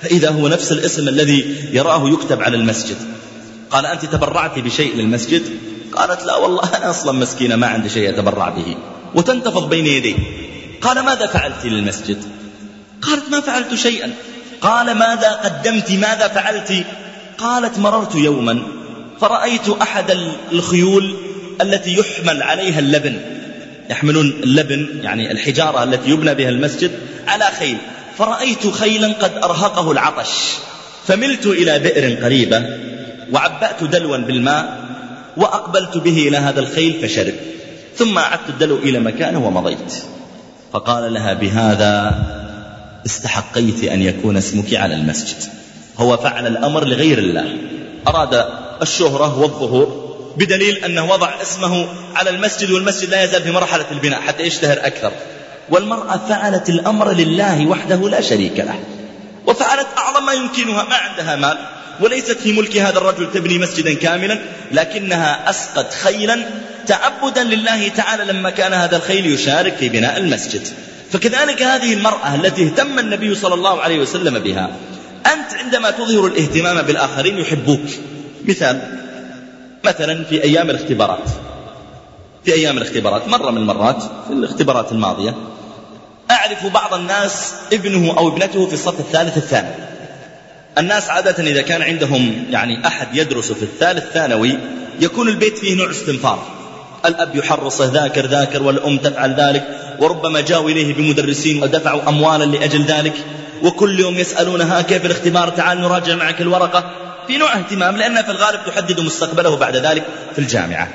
فإذا هو نفس الاسم الذي يراه يكتب على المسجد. قال أنت تبرعت بشيء للمسجد قالت لا والله أنا أصلا مسكينة ما عندي شيء أتبرع به. وتنتفض بين يديه. قال ماذا فعلت للمسجد؟ قالت ما فعلت شيئا. قال ماذا قدمت؟ ماذا فعلت؟ قالت مررت يوما. فرأيت أحد الخيول التي يحمل عليها اللبن. يحملون اللبن يعني الحجارة التي يبنى بها المسجد على خيل. فرأيت خيلا قد أرهقه العطش. فملت إلى بئر قريبة. وعبأت دلوا بالماء وأقبلت به إلى هذا الخيل فشرب ثم أعدت الدلو إلى مكانه ومضيت. فقال لها بهذا استحقيت أن يكون اسمك على المسجد. هو فعل الأمر لغير الله. أراد الشهرة والظهور بدليل أنه وضع اسمه على المسجد والمسجد لا يزال في مرحلة البناء حتى يشتهر أكثر. والمرأة فعلت الأمر لله وحده لا شريك له. وفعلت أعظم ما يمكنها ما عندها مال. وليست في ملك هذا الرجل تبني مسجدا كاملا لكنها أسقت خيلا تعبدا لله تعالى لما كان هذا الخيل يشارك في بناء المسجد. فكذلك هذه المرأة التي اهتم النبي صلى الله عليه وسلم بها أنت عندما تظهر الاهتمام بالآخرين يحبوك. مثال مثلا في أيام الاختبارات. في أيام الاختبارات مرة من المرات في الاختبارات الماضية أعرف بعض الناس ابنه أو ابنته في الصف الثالث الثانوي. الناس عادة إذا كان عندهم يعني أحد يدرس في الثالث ثانوي يكون البيت فيه نوع استنفار الأب يحرصه ذاكر ذاكر والأم تفعل ذلك وربما جاءوا إليه بمدرسين ودفعوا أموالا لأجل ذلك وكل يوم يسألونها كيف الاختبار تعال نراجع معك الورقة. في نوع اهتمام لأنها في الغالب تحدد مستقبله بعد ذلك في الجامعة.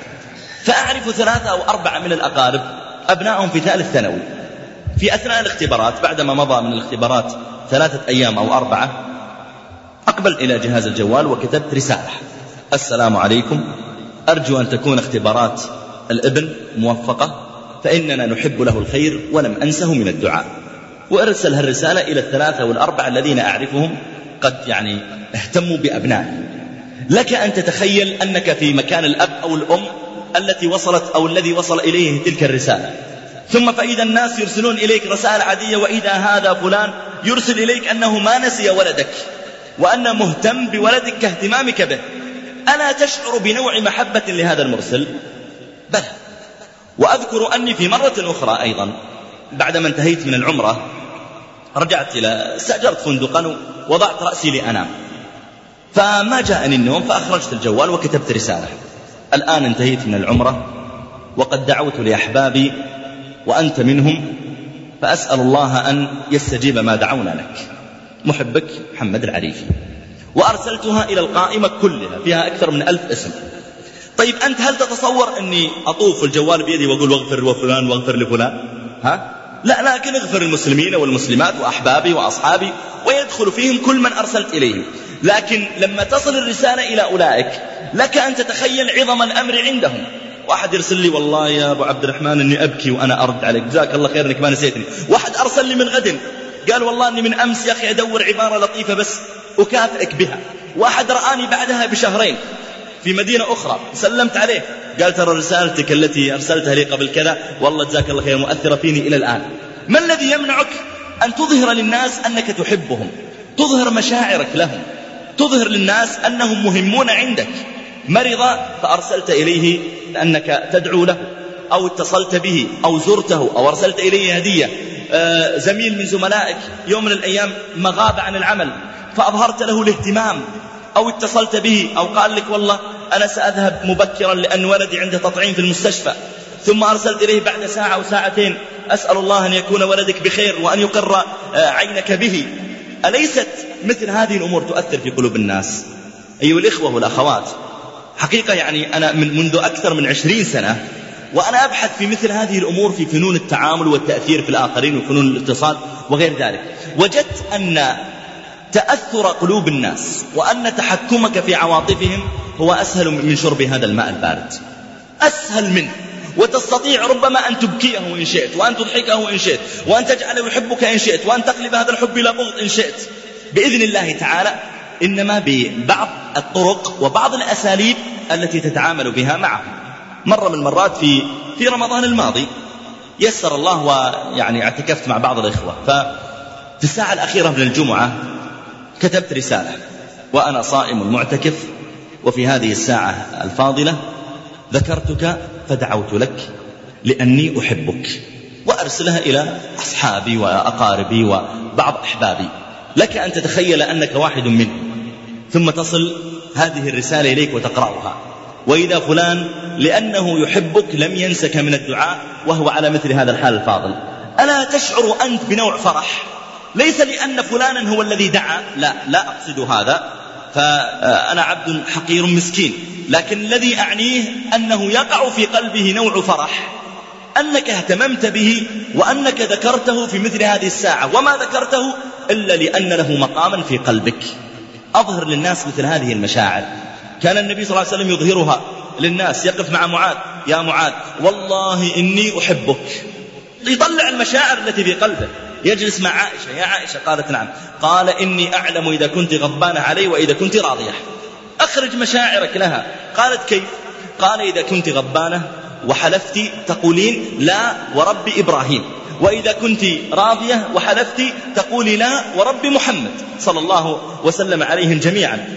فأعرف ثلاثة أو أربعة من الأقارب أبنائهم في ثالث ثانوي. في أثناء الاختبارات بعدما مضى من الاختبارات ثلاثة أيام أو أربعة أقبل إلى جهاز الجوال وكتبت رسالة. السلام عليكم. أرجو أن تكون اختبارات الابن موفقة فإننا نحب له الخير ولم أنسه من الدعاء. وأرسل هالرسالة إلى الثلاثة والأربعة الذين أعرفهم قد يعني اهتموا بأبنائهم لك أن تتخيل أنك في مكان الأب أو الأم التي وصلت أو الذي وصل إليه تلك الرسالة. ثم فإذا الناس يرسلون إليك رسائل عادية وإذا هذا فلان يرسل إليك أنه ما نسي ولدك وأن مهتم بولدك كاهتمامك به. ألا تشعر بنوع محبة لهذا المرسل؟ بلى. وأذكر أني في مرة أخرى أيضا بعدما انتهيت من العمرة رجعت إلى استأجرت فندقا ووضعت رأسي لأنام. فما جاءني النوم فأخرجت الجوال وكتبت رسالة. الآن انتهيت من العمرة وقد دعوت لأحبابي وأنت منهم فأسأل الله أن يستجيب ما دعونا لك. محبك محمد العريفي. وأرسلتها إلى القائمة كلها فيها أكثر من ألف اسم. طيب أنت هل تتصور أني أطوف الجوال بيدي وأقول واغفر وفلان واغفر لفلان؟ ها؟ لا لكن اغفر المسلمين والمسلمات وأحبابي وأصحابي ويدخل فيهم كل من أرسلت إليهم لكن لما تصل الرسالة إلى أولئك لك أن تتخيل عظم الأمر عندهم. واحد يرسل لي والله يا أبو عبد الرحمن أني أبكي وأنا أرد عليك. جزاك الله خير أنك ما نسيتني. واحد أرسل لي من غد قال والله أني من أمس يا أخي أدور عبارة لطيفة بس أكافئك بها. واحد رآني بعدها بشهرين في مدينة أخرى سلمت عليه. قال ترى رسالتك التي أرسلتها لي قبل كذا والله جزاك الله خير مؤثرة فيني إلى الآن. ما الذي يمنعك أن تظهر للناس أنك تحبهم؟ تظهر مشاعرك لهم؟ تظهر للناس أنهم مهمون عندك؟ مرض فأرسلت إليه أنك تدعو له أو اتصلت به أو زرته أو أرسلت إليه هدية. آه زميل من زملائك يوم من الأيام مغاب عن العمل فأظهرت له الاهتمام أو اتصلت به أو قال لك والله أنا سأذهب مبكرا لأن ولدي عنده تطعيم في المستشفى. ثم أرسلت إليه بعد ساعة أو ساعتين أسأل الله أن يكون ولدك بخير وأن يقر آه، عينك به. أليست مثل هذه الأمور تؤثر في قلوب الناس؟ أيها الإخوة والأخوات حقيقة يعني أنا من منذ أكثر من عشرين سنة وأنا أبحث في مثل هذه الأمور في فنون التعامل والتأثير في الآخرين وفنون الاتصال وغير ذلك. وجدت أن تأثر قلوب الناس وأن تحكمك في عواطفهم هو أسهل من شرب هذا الماء البارد. أسهل منه وتستطيع ربما أن تبكيه إن شئت وأن تضحكه إن شئت وأن تجعله يحبك إن شئت وأن تقلب هذا الحب إلى بغض إن شئت. بإذن الله تعالى إنما ببعض الطرق وبعض الأساليب التي تتعامل بها معه مرة من المرات في في رمضان الماضي يسر الله ويعني اعتكفت مع بعض الإخوة. ففي الساعة الأخيرة من الجمعة كتبت رسالة وأنا صائم معتكف وفي هذه الساعة الفاضلة ذكرتك فدعوت لك لأني أحبك وأرسلها إلى أصحابي وأقاربي وبعض أحبابي. لك أن تتخيل أنك واحد منهم. ثم تصل هذه الرسالة إليك وتقرأها. وإذا فلان لأنه يحبك لم ينسك من الدعاء وهو على مثل هذا الحال الفاضل. ألا تشعر أنت بنوع فرح؟ ليس لأن فلانا هو الذي دعا. لا لا أقصد هذا. فأنا عبد حقير مسكين. لكن الذي أعنيه أنه يقع في قلبه نوع فرح. أنك اهتممت به وأنك ذكرته في مثل هذه الساعة. وما ذكرته إلا لأن له مقاما في قلبك. أظهر للناس مثل هذه المشاعر. كان النبي صلى الله عليه وسلم يظهرها للناس يقف مع معاذ يا معاذ والله إني أحبك. يطلع المشاعر التي في قلبه. يجلس مع عائشة يا عائشة. قالت نعم. قال إني أعلم إذا كنت غضبانة علي وإذا كنت راضية. أخرج مشاعرك لها. قالت كيف؟ قال إذا كنت غضبانة وحلفت تقولين لا ورب إبراهيم. وإذا كنت راضية وحلفت تقولي لا ورب محمد صلى الله وسلم عليهم جميعا.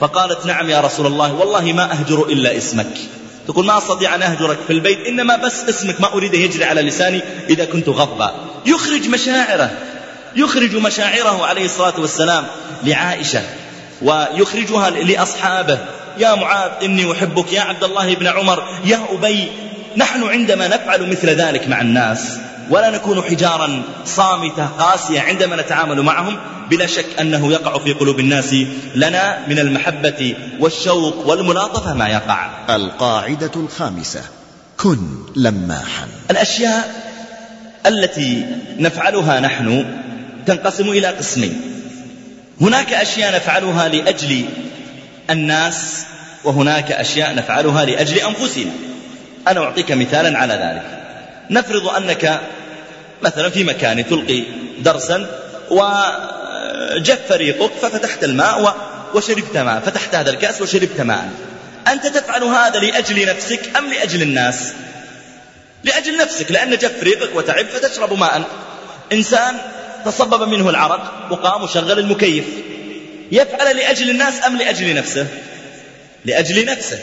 فقالت نعم يا رسول الله والله ما أهجر إلا اسمك. تقول ما أستطيع أن أهجرك في البيت إنما بس اسمك ما أريد يجري على لساني إذا كنت غضبا. يخرج مشاعره يخرج مشاعره عليه الصلاة والسلام لعائشة ويخرجها لأصحابه. يا معاذ إني أحبك يا عبد الله بن عمر يا أبي نحن عندما نفعل مثل ذلك مع الناس. ولا نكون حجارا صامتة قاسية عندما نتعامل معهم. بلا شك أنه يقع في قلوب الناس لنا من المحبة والشوق والملاطفة ما يقع. القاعدة الخامسة. كن لماحا. الأشياء التي نفعلها نحن تنقسم إلى قسمين. هناك أشياء نفعلها لأجل الناس وهناك أشياء نفعلها لأجل أنفسنا. أنا أعطيك مثالا على ذلك. نفرض أنك مثلا في مكان تلقي درسا وجف ريقك ففتحت الماء وشربت ماء فتحت هذا الكأس وشربت ماء. أنت تفعل هذا لأجل نفسك أم لأجل الناس؟ لأجل نفسك لأن جف ريقك وتعب فتشرب ماء. إنسان تصبب منه العرق وقام وشغل المكيف. يفعل لأجل الناس أم لأجل نفسه؟ لأجل نفسه.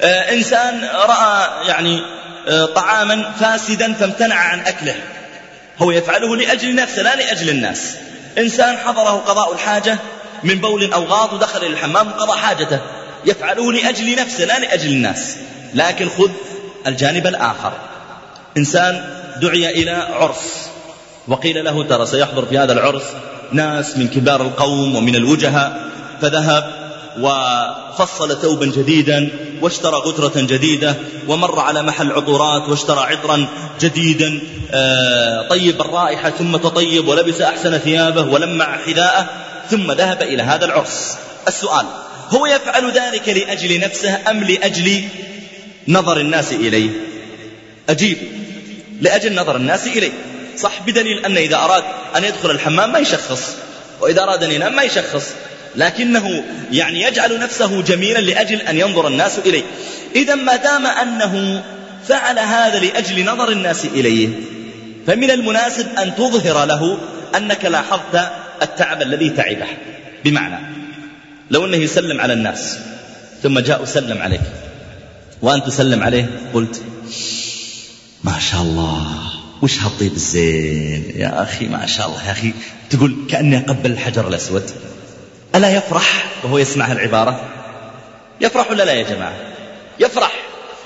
آه إنسان رأى يعني طعاما فاسدا فامتنع عن أكله. هو يفعله لأجل نفسه لا لأجل الناس. إنسان حضره قضاء الحاجة من بول أو غاض ودخل الحمام وقضى حاجته. يفعله لأجل نفسه لا لأجل الناس. لكن خذ الجانب الآخر. إنسان دعي إلى عرس وقيل له ترى سيحضر في هذا العرس ناس من كبار القوم ومن الوجهاء. فذهب وفصل ثوبا جديدا واشترى غترة جديدة ومر على محل عطورات واشترى عطرا جديدا. آه، طيب الرائحة ثم تطيب ولبس أحسن ثيابه ولمع حذاءه ثم ذهب إلى هذا العرس. السؤال هو يفعل ذلك لأجل نفسه أم لأجل نظر الناس إليه؟ أجيب لأجل نظر الناس إليه. صح بدليل أن إذا أراد أن يدخل الحمام ما يشخص وإذا أراد أن ينام ما يشخص. لكنه يعني يجعل نفسه جميلا لأجل أن ينظر الناس إليه. إذا ما دام أنه فعل هذا لأجل نظر الناس إليه فمن المناسب أن تظهر له أنك لاحظت التعب الذي تعبه. بمعنى لو أنه يسلم على الناس ثم جاء وسلم عليك وأن تسلم عليه قلت ما شاء الله وش هالطيب الزين؟ يا أخي ما شاء الله يا أخي. تقول كأني أقبل الحجر الأسود. ألا يفرح؟ وهو يسمع هالعبارة يفرح ولا لا يا جماعة؟ يفرح.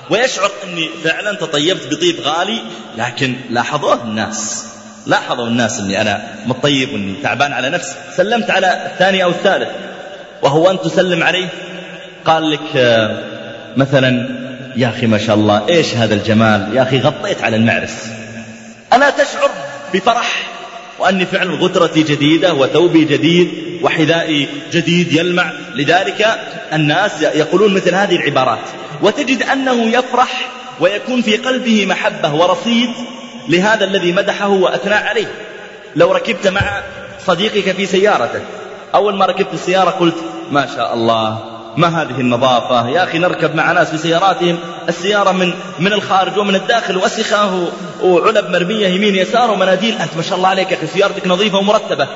ويشعر أني فعلا تطيبت بطيب غالي لكن لاحظوه الناس. لاحظوا الناس أني أنا مطيب وأني تعبان على نفسي. سلمت على الثاني أو الثالث. وهو أن تسلم عليه. قال لك آه، مثلا يا أخي ما شاء الله إيش هذا الجمال؟ يا أخي غطيت على المعرس. ألا تشعر بفرح وأني فعلا غترتي جديدة وثوبي جديد. وحذائي جديد يلمع. لذلك الناس يقولون مثل هذه العبارات. وتجد أنه يفرح ويكون في قلبه محبة ورصيد لهذا الذي مدحه وأثنى عليه. لو ركبت مع صديقك في سيارته أول ما ركبت السيارة قلت ما شاء الله ما هذه النظافة؟ يا أخي نركب مع ناس في سياراتهم السيارة من من الخارج ومن الداخل وسخة وعلب مرمية يمين يسار ومناديل أنت ما شاء الله عليك أخي سيارتك نظيفة ومرتبة.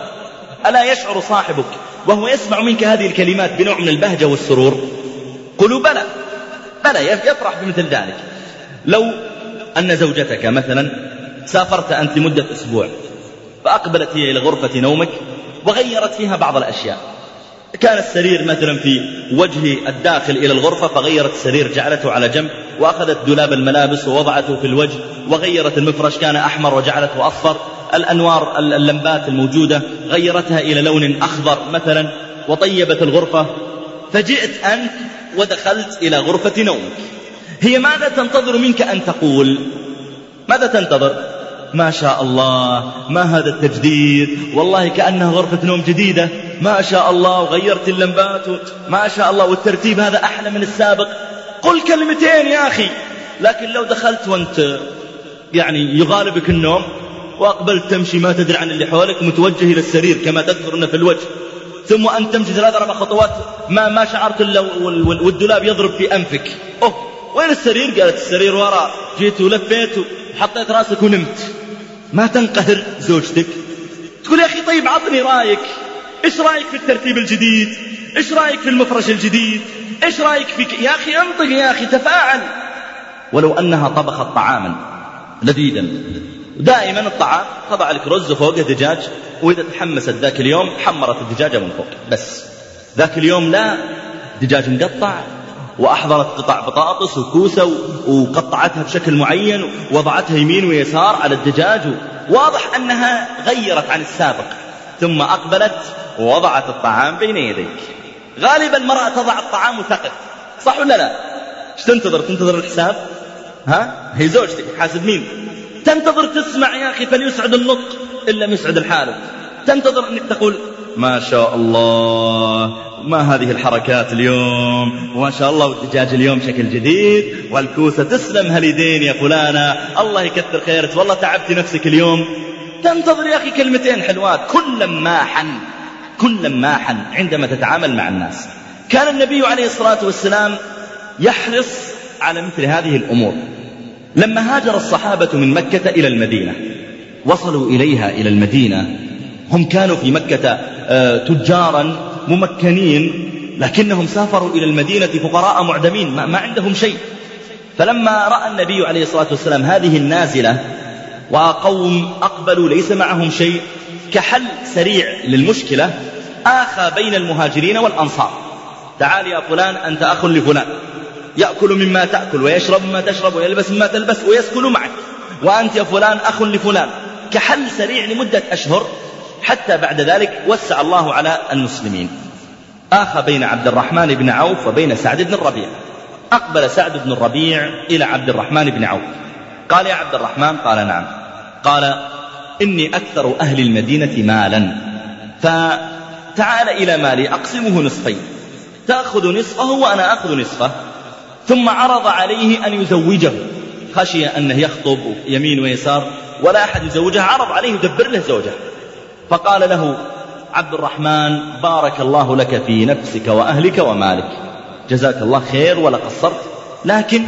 ألا يشعر صاحبك وهو يسمع منك هذه الكلمات بنوع من البهجة والسرور؟ قلوا بلى. بلى يفرح بمثل ذلك. لو أن زوجتك مثلا سافرت أنت لمدة أسبوع فأقبلت هي إلى غرفة نومك وغيرت فيها بعض الأشياء كان السرير مثلا في وجه الداخل إلى الغرفة فغيرت السرير جعلته على جنب وأخذت دولاب الملابس ووضعته في الوجه وغيرت المفرش كان أحمر وجعلته أصفر الأنوار اللمبات الموجودة غيرتها إلى لون أخضر مثلا وطيبت الغرفة. فجئت أنت ودخلت إلى غرفة نومك. هي ماذا تنتظر منك أن تقول؟ ماذا تنتظر؟ ما شاء الله ما هذا التجديد؟ والله كأنها غرفة نوم جديدة. ما شاء الله وغيرت اللمبات ما شاء الله والترتيب هذا أحلى من السابق. قل كلمتين يا أخي. لكن لو دخلت وأنت يعني يغالبك النوم وأقبلت تمشي ما تدري عن اللي حولك متوجه إلى السرير كما تذكر أنه في الوجه. ثم أن تمشي ثلاث أربع خطوات ما ما شعرت إلا والدولاب يضرب في أنفك. أوه وين السرير؟ قالت السرير وراء جيت ولفيت وحطيت راسك ونمت. ما تنقهر زوجتك. تقول يا أخي طيب عطني رأيك. إيش رأيك في الترتيب الجديد؟ إيش رأيك في المفرش الجديد؟ إيش رأيك في يا أخي انطق يا أخي تفاعل. ولو أنها طبخت طعاما لذيذا. دائما الطعام تضع لك رز وفوقه دجاج وإذا تحمست ذاك اليوم حمرت الدجاجة من فوق. بس ذاك اليوم لا دجاج مقطع وأحضرت قطع بطاطس وكوسة وقطعتها بشكل معين ووضعتها يمين ويسار على الدجاج. واضح أنها غيرت عن السابق ثم أقبلت ووضعت الطعام بين يديك. غالبا المرأة تضع الطعام وتقف. صح ولا لا؟ إيش تنتظر؟ تنتظر الحساب؟ ها؟ هي زوجتك حاسب مين؟ تنتظر تسمع يا أخي فليسعد النطق إن لم يسعد الحالب. تنتظر أنك تقول ما شاء الله. ما هذه الحركات اليوم؟ وما شاء الله والدجاج اليوم شكل جديد والكوسة تسلم هاليدين يا فلانة الله يكثر خيرك. والله تعبتي نفسك اليوم. تنتظر يا أخي كلمتين حلوات. كل ما حن كل ما حن عندما تتعامل مع الناس. كان النبي عليه الصلاة والسلام يحرص على مثل هذه الأمور. لما هاجر الصحابة من مكة إلى المدينة وصلوا إليها إلى المدينة هم كانوا في مكة آه، تجارا ممكنين لكنهم سافروا إلى المدينة فقراء معدمين ما عندهم شيء. فلما رأى النبي عليه الصلاة والسلام هذه النازلة وقوم أقبلوا ليس معهم شيء كحل سريع للمشكلة آخى بين المهاجرين والأنصار. تعال يا فلان أنت أخ لفلان. يأكل مما تأكل ويشرب مما تشرب ويلبس مما تلبس ويسكن معك. وأنت يا فلان أخ لفلان. كحل سريع لمدة أشهر حتى بعد ذلك وسع الله على المسلمين. آخى بين عبد الرحمن بن عوف وبين سعد بن الربيع. أقبل سعد بن الربيع إلى عبد الرحمن بن عوف. قال يا عبد الرحمن قال نعم. قال إني أكثر أهل المدينة مالا. فتعال إلى مالي أقسمه نصفين. تأخذ نصفه وأنا أخذ نصفه. ثم عرض عليه أن يزوجه. خشي أنه يخطب يمين ويسار ولا أحد يزوجه عرض عليه يدبر له زوجه. فقال له عبد الرحمن بارك الله لك في نفسك وأهلك ومالك. جزاك الله خير ولا قصرت لكن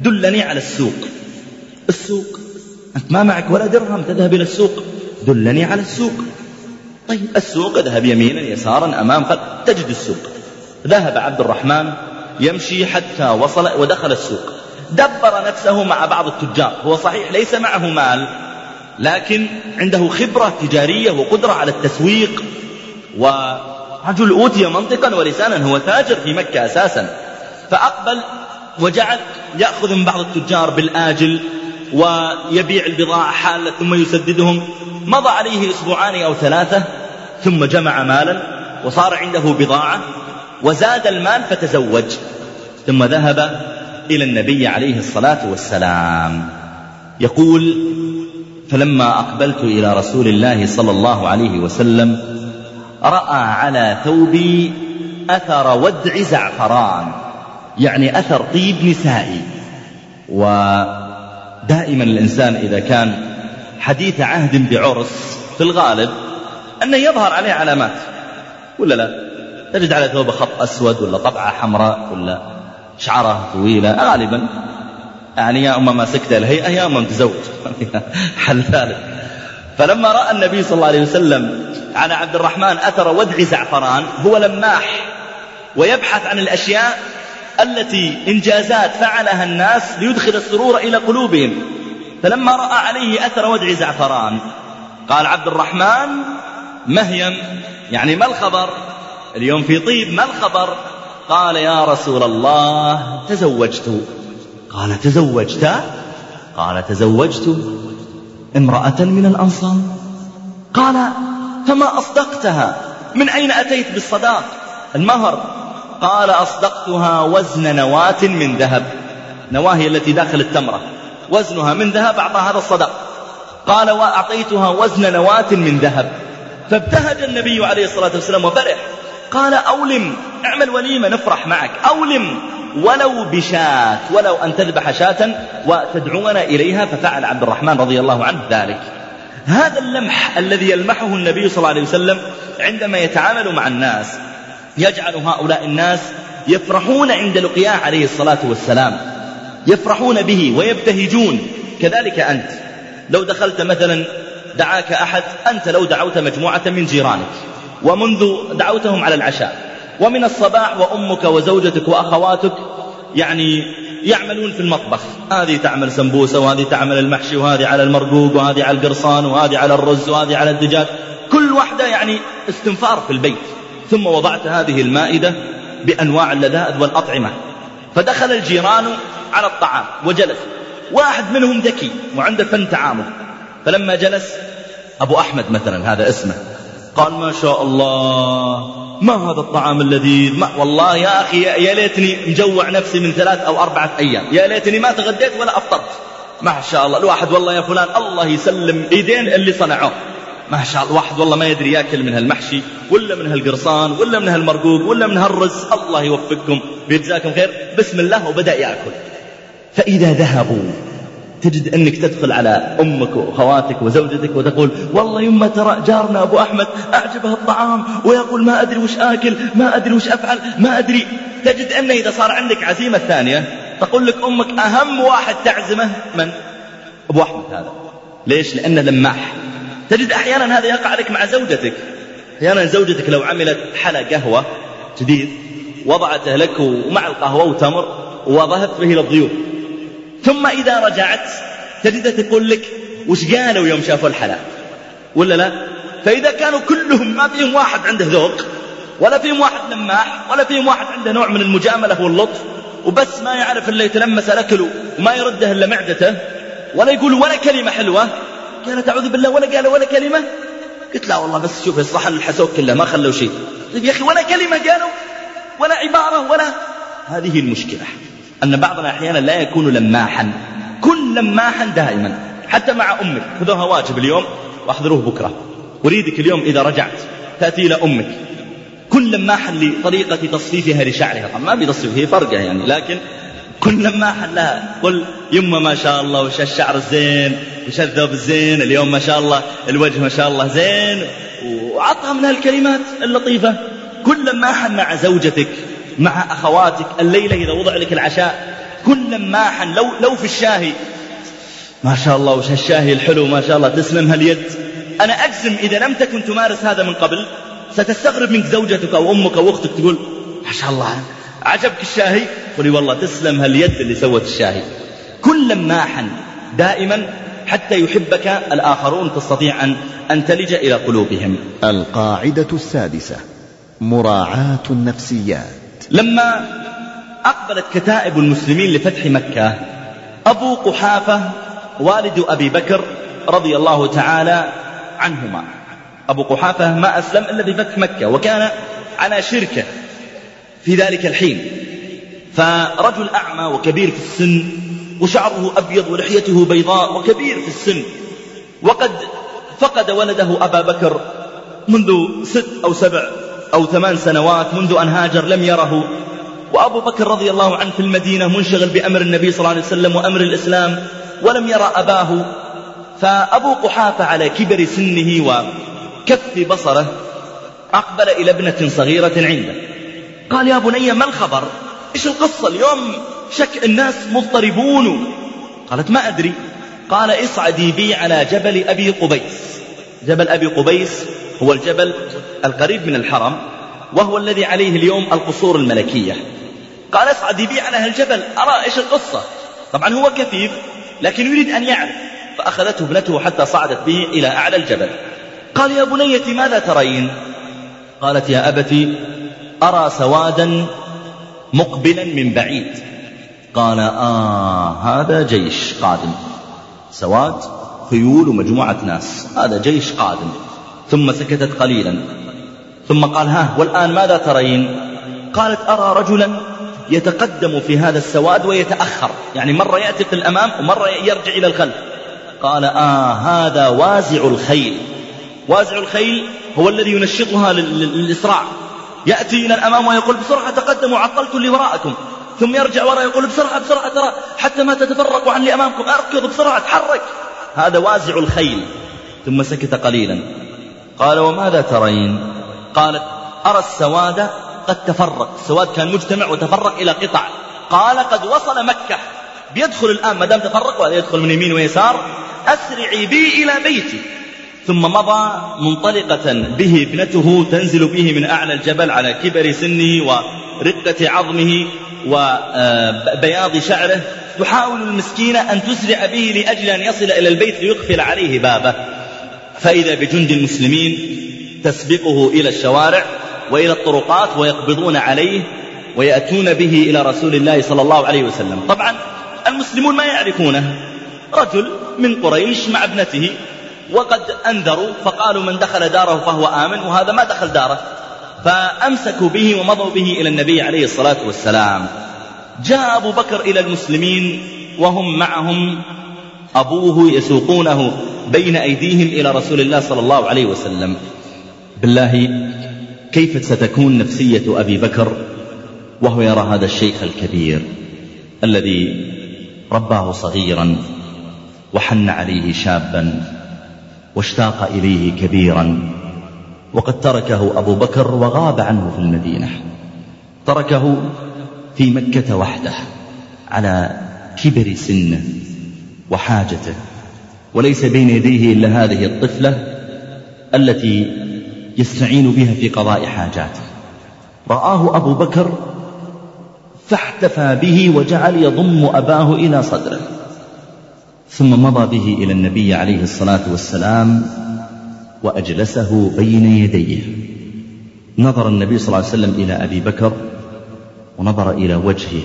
دلني على السوق. السوق؟ أنت ما معك ولا درهم تذهب إلى السوق. دلني على السوق. طيب السوق اذهب يمينا يسارا أمام خلف تجد السوق. ذهب عبد الرحمن يمشي حتى وصل ودخل السوق. دبر نفسه مع بعض التجار. هو صحيح ليس معه مال. لكن عنده خبرة تجارية وقدرة على التسويق. ورجل أوتي منطقا ولسانا هو تاجر في مكة أساسا. فأقبل وجعل يأخذ من بعض التجار بالآجل ويبيع البضاعة حالة ثم يسددهم. مضى عليه أسبوعان أو ثلاثة ثم جمع مالا وصار عنده بضاعة وزاد المال فتزوج. ثم ذهب إلى النبي عليه الصلاة والسلام. يقول فلما أقبلت إلى رسول الله صلى الله عليه وسلم رأى على ثوبي أثر ودع زعفران يعني أثر طيب نسائي. ودائما الإنسان إذا كان حديث عهد بعرس في الغالب أنه يظهر عليه علامات ولا لا؟ تجد على ثوبه خط أسود ولا طبعة حمراء ولا شعره طويلة غالبا يعني يا أما ما سكت الهيئة يا أما متزوج حل ثالث. فلما رأى النبي صلى الله عليه وسلم على عبد الرحمن أثر ودع زعفران هو لماح ويبحث عن الأشياء التي إنجازات فعلها الناس ليدخل السرور إلى قلوبهم. فلما رأى عليه أثر ودع زعفران قال عبد الرحمن مهيم يعني ما الخبر؟ اليوم في طيب ما الخبر؟ قال يا رسول الله تزوجت. قال تزوجت. قال تزوجت امرأة من الأنصار. قال فما أصدقتها؟ من أين أتيت بالصداق؟ المهر. قال أصدقتها وزن نواة من ذهب. نواة التي داخل التمرة. وزنها من ذهب أعطى هذا الصداق. قال وأعطيتها وزن نواة من ذهب. فابتهج النبي عليه الصلاة والسلام وفرح قال أولم اعمل وليمة نفرح معك. أولم. ولو بشاة ولو أن تذبح شاة وتدعونا إليها ففعل عبد الرحمن رضي الله عنه ذلك. هذا اللمح الذي يلمحه النبي صلى الله عليه وسلم عندما يتعامل مع الناس يجعل هؤلاء الناس يفرحون عند لقياه عليه الصلاة والسلام يفرحون به ويبتهجون. كذلك أنت لو دخلت مثلا دعاك أحد أنت لو دعوت مجموعة من جيرانك ومنذ دعوتهم على العشاء ومن الصباح وأمك وزوجتك وأخواتك يعني يعملون في المطبخ. هذه تعمل سمبوسة وهذه تعمل المحشي وهذه على المرقوق وهذه على القرصان وهذه على الرز وهذه على الدجاج. كل واحدة يعني استنفار في البيت. ثم وضعت هذه المائدة بأنواع اللذائذ والأطعمة. فدخل الجيران على الطعام وجلس. واحد منهم ذكي وعنده فن تعامل. فلما جلس أبو أحمد مثلا هذا اسمه قال ما شاء الله. ما هذا الطعام اللذيذ ما والله يا أخي يا ليتني مجوع نفسي من ثلاث أو أربعة أيام. يا ليتني ما تغديت ولا أفطرت. ما شاء الله. الواحد والله يا فلان الله يسلم إيدين اللي صنعوه. ما شاء الله. واحد والله ما يدري ياكل من هالمحشي ولا من هالقرصان ولا من هالمرقوق ولا من هالرز. الله يوفقكم. ويجزاكم خير. بسم الله وبدأ يأكل. فإذا ذهبوا تجد أنك تدخل على أمك وأخواتك وزوجتك وتقول والله يما ترى جارنا أبو أحمد أعجبه الطعام ويقول ما أدري وش آكل ما أدري وش أفعل ما أدري. تجد أنه إذا صار عندك عزيمة ثانية تقول لك أمك أهم واحد تعزمه من؟ أبو أحمد هذا. ليش؟ لأنه لماح. تجد أحيانا هذا يقع لك مع زوجتك. أحيانا زوجتك لو عملت حلا قهوة جديد وضعته لك ومع القهوة وتمر وظهرت به للضيوف. ثم إذا رجعت تجدها تقول لك وش قالوا يوم شافوا الحلا؟ ولا لا؟ فإذا كانوا كلهم ما فيهم واحد عنده ذوق ولا فيهم واحد لماح ولا فيهم واحد عنده نوع من المجاملة واللطف وبس ما يعرف إلا يتلمس الأكل وما يرده إلا معدته ولا يقول ولا كلمة حلوة. قالت أعوذ بالله ولا قال ولا كلمة؟ قلت لا والله بس شوف الصحن الحسوك كله ما خلوا شيء. طيب يا أخي ولا كلمة قالوا ولا عبارة ولا. هذه المشكلة. أن بعضنا أحيانا لا يكون لماحا. كن لماحا دائما. حتى مع أمك. خذوها واجب اليوم وأحضروه بكرة. أريدك اليوم إذا رجعت تأتي إلى أمك. كن لماحا لطريقة تصفيفها لشعرها. ما بيتصفيف هي فرقة يعني. لكن كن لماحا لها. قل يمه ما شاء الله وش الشعر الزين وش الثوب الزين اليوم ما شاء الله الوجه ما شاء الله زين. وعطها من هالكلمات اللطيفة. كن لماحا مع زوجتك. مع أخواتك الليلة إذا وضع لك العشاء. كن لماحا لو, لو في الشاهي. ما شاء الله وش الشاهي الحلو ما شاء الله تسلم هاليد. أنا أجزم إذا لم تكن تمارس هذا من قبل ستستغرب منك زوجتك أو أمك أو أختك تقول ما شاء الله عجبك الشاهي؟ قولي والله تسلم هاليد اللي سوت الشاهي. كن لماحا دائما حتى يحبك الآخرون تستطيع أن, أن تلج إلى قلوبهم. القاعدة السادسة مراعاة النفسيات. لما أقبلت كتائب المسلمين لفتح مكة أبو قحافة والد أبي بكر رضي الله تعالى عنهما. أبو قحافة ما أسلم إلا بفتح مكة وكان على شركة في ذلك الحين. فرجل أعمى وكبير في السن وشعره أبيض ولحيته بيضاء وكبير في السن. وقد فقد ولده أبا بكر منذ ست أو سبع أو ثمان سنوات منذ أن هاجر لم يره. وأبو بكر رضي الله عنه في المدينة منشغل بأمر النبي صلى الله عليه وسلم وأمر الإسلام ولم يرى أباه. فأبو قحافة على كبر سنه وكف بصره أقبل إلى ابنة صغيرة عنده. قال يا بني ما الخبر؟ إيش القصة اليوم؟ شك الناس مضطربون. قالت ما أدري. قال اصعدي بي على جبل أبي قبيس. جبل أبي قبيس هو الجبل القريب من الحرم وهو الذي عليه اليوم القصور الملكية. قال اصعدي بي على هالجبل أرى إيش القصة. طبعا هو كفيف لكن يريد أن يعرف فأخذته ابنته حتى صعدت به إلى أعلى الجبل. قال يا بنيتي ماذا ترين؟ قالت يا أبتي أرى سوادا مقبلا من بعيد. قال آه هذا جيش قادم. سواد خيول ومجموعة ناس. هذا جيش قادم. ثم سكتت قليلا. ثم قال ها والآن ماذا ترين؟ قالت أرى رجلا يتقدم في هذا السواد ويتأخر. يعني مرة يأتي في الأمام ومرة يرجع إلى الخلف. قال آه هذا وازع الخيل. وازع الخيل هو الذي ينشطها للإسراع. يأتي إلى الأمام ويقول بسرعة تقدموا عطلت اللي وراءكم ثم يرجع وراء يقول بسرعة بسرعة ترى حتى ما تتفرقوا عن اللي أمامكم أركض بسرعة تحرك هذا وازع الخيل. ثم سكت قليلا. قال وماذا ترين؟ قالت أرى السواد قد تفرق السواد كان مجتمع وتفرق إلى قطع. قال قد وصل مكة. بيدخل الآن ما دام تفرق وهذا يدخل من يمين ويسار أسرعي بي إلى بيتي. ثم مضى منطلقة به ابنته تنزل به من أعلى الجبل على كبر سنه ورقة عظمه وبياض شعره. تحاول المسكينة أن تسرع به لأجل أن يصل إلى البيت ليقفل عليه بابه. فإذا بجند المسلمين تسبقه إلى الشوارع وإلى الطرقات ويقبضون عليه ويأتون به إلى رسول الله صلى الله عليه وسلم. طبعا المسلمون ما يعرفونه. رجل من قريش مع ابنته وقد أنذروا فقالوا من دخل داره فهو آمن وهذا ما دخل داره. فأمسكوا به ومضوا به إلى النبي عليه الصلاة والسلام. جاء أبو بكر إلى المسلمين وهم معهم أبوه يسوقونه بين أيديهم إلى رسول الله صلى الله عليه وسلم. بالله كيف ستكون نفسية أبي بكر وهو يرى هذا الشيخ الكبير الذي رباه صغيرا وحن عليه شابا واشتاق إليه كبيرا وقد تركه أبو بكر وغاب عنه في المدينة. تركه في مكة وحده على كبر سنه وحاجته. وليس بين يديه إلا هذه الطفلة التي يستعين بها في قضاء حاجاته. رآه أبو بكر فاحتفى به وجعل يضم أباه إلى صدره ثم مضى به إلى النبي عليه الصلاة والسلام وأجلسه بين يديه. نظر النبي صلى الله عليه وسلم إلى أبي بكر ونظر إلى وجهه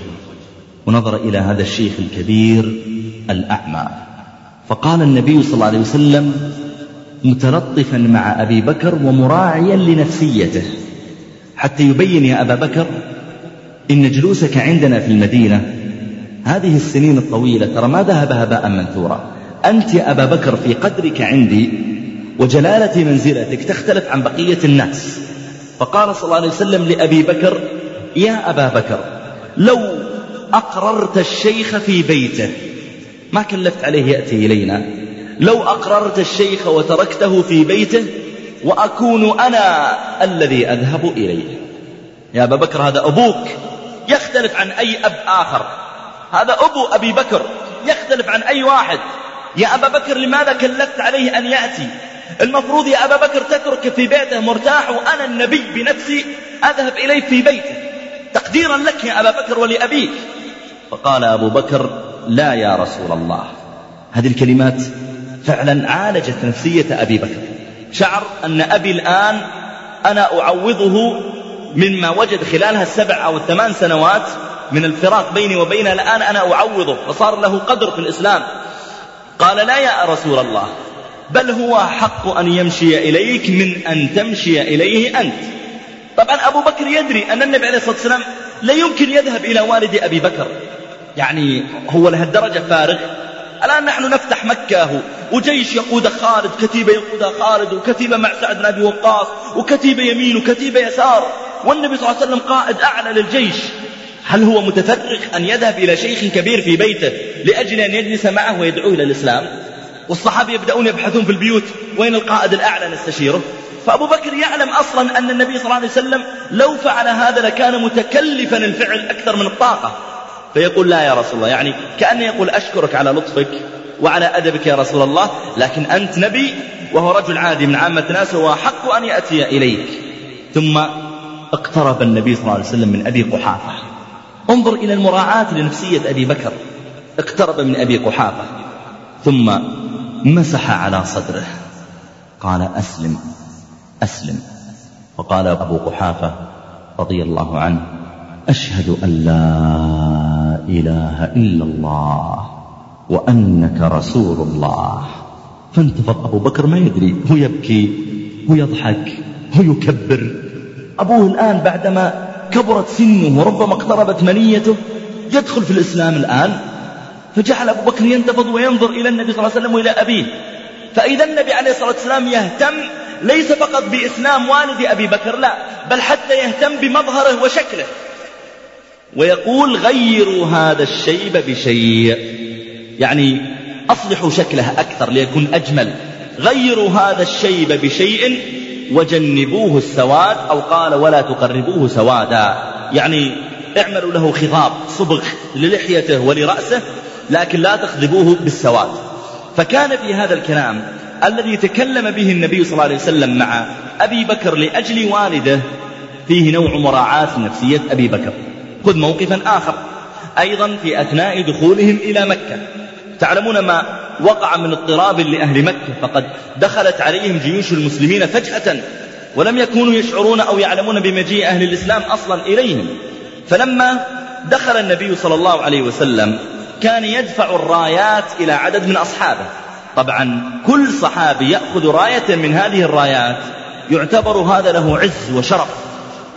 ونظر إلى هذا الشيخ الكبير الأعمى. فقال النبي صلى الله عليه وسلم متلطفا مع أبي بكر ومراعيا لنفسيته حتى يبين يا أبا بكر إن جلوسك عندنا في المدينة هذه السنين الطويلة ترى ما ذهب هباء منثورا. أنت يا أبا بكر في قدرك عندي وجلالة منزلتك تختلف عن بقية الناس. فقال صلى الله عليه وسلم لأبي بكر يا أبا بكر لو أقررت الشيخ في بيته ما كلفت عليه يأتي إلينا. لو أقررت الشيخ وتركته في بيته وأكون أنا الذي أذهب إليه. يا أبا بكر هذا أبوك. يختلف عن أي أب آخر. هذا أبو أبي بكر. يختلف عن أي واحد. يا أبا بكر لماذا كلفت عليه أن يأتي؟ المفروض يا أبا بكر تترك في بيته مرتاح وأنا النبي بنفسي أذهب إليه في بيته. تقديرا لك يا أبا بكر ولأبيك. فقال أبو بكر لا يا رسول الله. هذه الكلمات فعلا عالجت نفسية أبي بكر. شعر أن أبي الآن أنا أعوضه مما وجد خلالها السبع أو الثمان سنوات من الفراق بيني وبينه. الآن أنا أعوضه فصار له قدر في الإسلام. قال لا يا رسول الله بل هو حق أن يمشي إليك من أن تمشي إليه أنت. طبعا أبو بكر يدري أن النبي عليه الصلاة والسلام لا يمكن يذهب إلى والد أبي بكر. يعني هو لهالدرجة فارغ. الآن نحن نفتح مكة وجيش يقود خالد كتيبة يقودها خالد وكتيبة مع سعد بن أبي وقاص وكتيبة يمين وكتيبة يسار. والنبي صلى الله عليه وسلم قائد أعلى للجيش. هل هو متفرغ أن يذهب إلى شيخ كبير في بيته لأجل أن يجلس معه ويدعوه إلى الإسلام؟ والصحابة يبدأون يبحثون في البيوت وين القائد الأعلى نستشيره؟ فأبو بكر يعلم أصلا أن النبي صلى الله عليه وسلم لو فعل هذا لكان متكلفا الفعل أكثر من الطاقة. فيقول لا يا رسول الله يعني كأنه يقول أشكرك على لطفك وعلى أدبك يا رسول الله لكن أنت نبي وهو رجل عادي من عامة الناس وهو حق أن يأتي إليك. ثم اقترب النبي صلى الله عليه وسلم من أبي قحافة. انظر إلى المراعاة لنفسية أبي بكر. اقترب من أبي قحافة. ثم مسح على صدره. قال أسلم أسلم. وقال أبو قحافة رضي الله عنه أشهد أن لا إله إلا الله وأنك رسول الله. فانتفض أبو بكر ما يدري هو يبكي هو يضحك هو يكبر. أبوه الآن بعدما كبرت سنه وربما اقتربت منيته يدخل في الإسلام الآن. فجعل أبو بكر ينتفض وينظر إلى النبي صلى الله عليه وسلم وإلى أبيه. فإذا النبي عليه الصلاة والسلام يهتم ليس فقط بإسلام والد أبي بكر لا بل حتى يهتم بمظهره وشكله. ويقول غيروا هذا الشيب بشيء. يعني أصلحوا شكله أكثر ليكون أجمل. غيروا هذا الشيب بشيء وجنبوه السواد أو قال ولا تقربوه سوادا. يعني اعملوا له خضاب صبغ للحيته ولرأسه لكن لا تخضبوه بالسواد. فكان في هذا الكلام الذي تكلم به النبي صلى الله عليه وسلم مع أبي بكر لأجل والده فيه نوع مراعاة نفسية أبي بكر. خذ موقفا آخر. أيضا في أثناء دخولهم إلى مكة. تعلمون ما وقع من اضطراب لأهل مكة. فقد دخلت عليهم جيوش المسلمين فجأة ولم يكونوا يشعرون أو يعلمون بمجيء أهل الإسلام أصلا إليهم. فلما دخل النبي صلى الله عليه وسلم كان يدفع الرايات إلى عدد من أصحابه. طبعا كل صحابي يأخذ راية من هذه الرايات. يعتبر هذا له عز وشرف.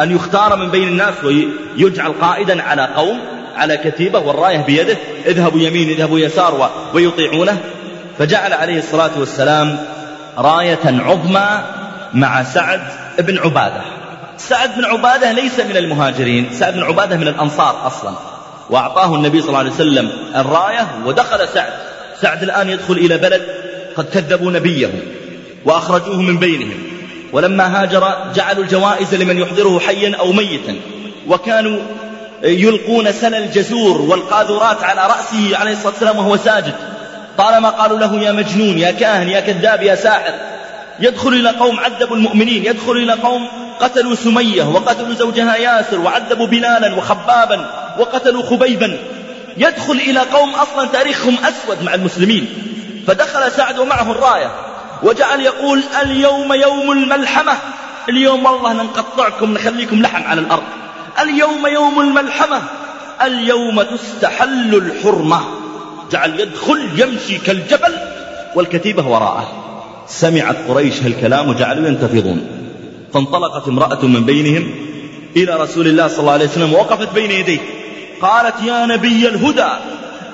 أن يختار من بين الناس ويجعل قائدا على قوم على كتيبة والراية بيده اذهبوا يمين اذهبوا يسار ويطيعونه. فجعل عليه الصلاة والسلام راية عظمى مع سعد بن عبادة. سعد بن عبادة ليس من المهاجرين سعد بن عبادة من الأنصار أصلا. وأعطاه النبي صلى الله عليه وسلم الراية ودخل سعد. سعد الآن يدخل إلى بلد قد كذبوا نبيه وأخرجوه من بينهم. ولما هاجر جعلوا الجوائز لمن يحضره حيا أو ميتا. وكانوا يلقون سل الجزور والقاذورات على رأسه عليه الصلاة والسلام وهو ساجد. طالما قالوا له يا مجنون يا كاهن يا كذاب يا ساحر يدخل إلى قوم عذبوا المؤمنين يدخل إلى قوم قتلوا سمية وقتلوا زوجها ياسر وعذبوا بلالا وخبابا وقتلوا خبيبا. يدخل إلى قوم أصلا تاريخهم أسود مع المسلمين. فدخل سعد ومعه الراية. وجعل يقول اليوم يوم الملحمة. اليوم والله نقطعكم نخليكم لحم على الأرض. اليوم يوم الملحمة. اليوم تستحل الحرمة. جعل يدخل يمشي كالجبل والكتيبة وراءه. سمعت قريش هالكلام وجعلوا ينتفضون. فانطلقت امرأة من بينهم إلى رسول الله صلى الله عليه وسلم ووقفت بين يديه. قالت يا نبي الهدى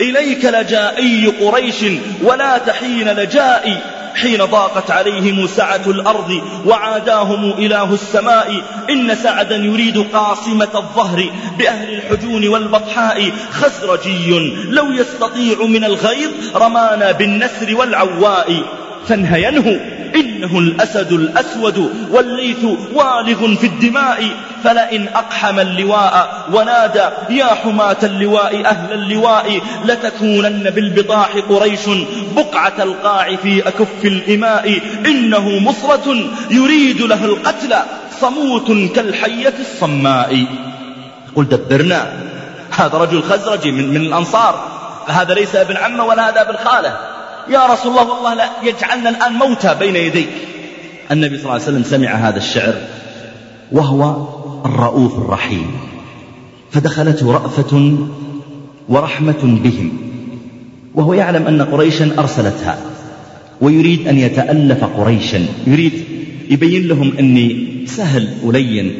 إليك لجائي قريش ولا تحين لجائي. حين ضاقت عليهم سعة الأرض وعاداهم إله السماء. إن سعدا يريد قاصمة الظهر بأهل الحجون والبطحاء. خزرجي لو يستطيع من الغيظ رمانا بالنسر والعواء. فانهينه. إنه الأسد الأسود والليث والغ في الدماء. فلئن أقحم اللواء ونادى يا حماة اللواء أهل اللواء لتكونن بالبطاح قريش بقعة القاع في أكف الإماء. إنه مصرة يريد له القتل صموت كالحية الصماء. قل دبرنا هذا رجل خزرجي من, من الأنصار هذا ليس ابن عمه ولا هذا ابن خاله. يا رسول الله والله لا يجعلنا الآن موتى بين يديك. النبي صلى الله عليه وسلم سمع هذا الشعر وهو الرؤوف الرحيم. فدخلته رأفة ورحمة بهم. وهو يعلم أن قريشا أرسلتها ويريد أن يتألف قريشا. يريد يبين لهم أني سهل ولين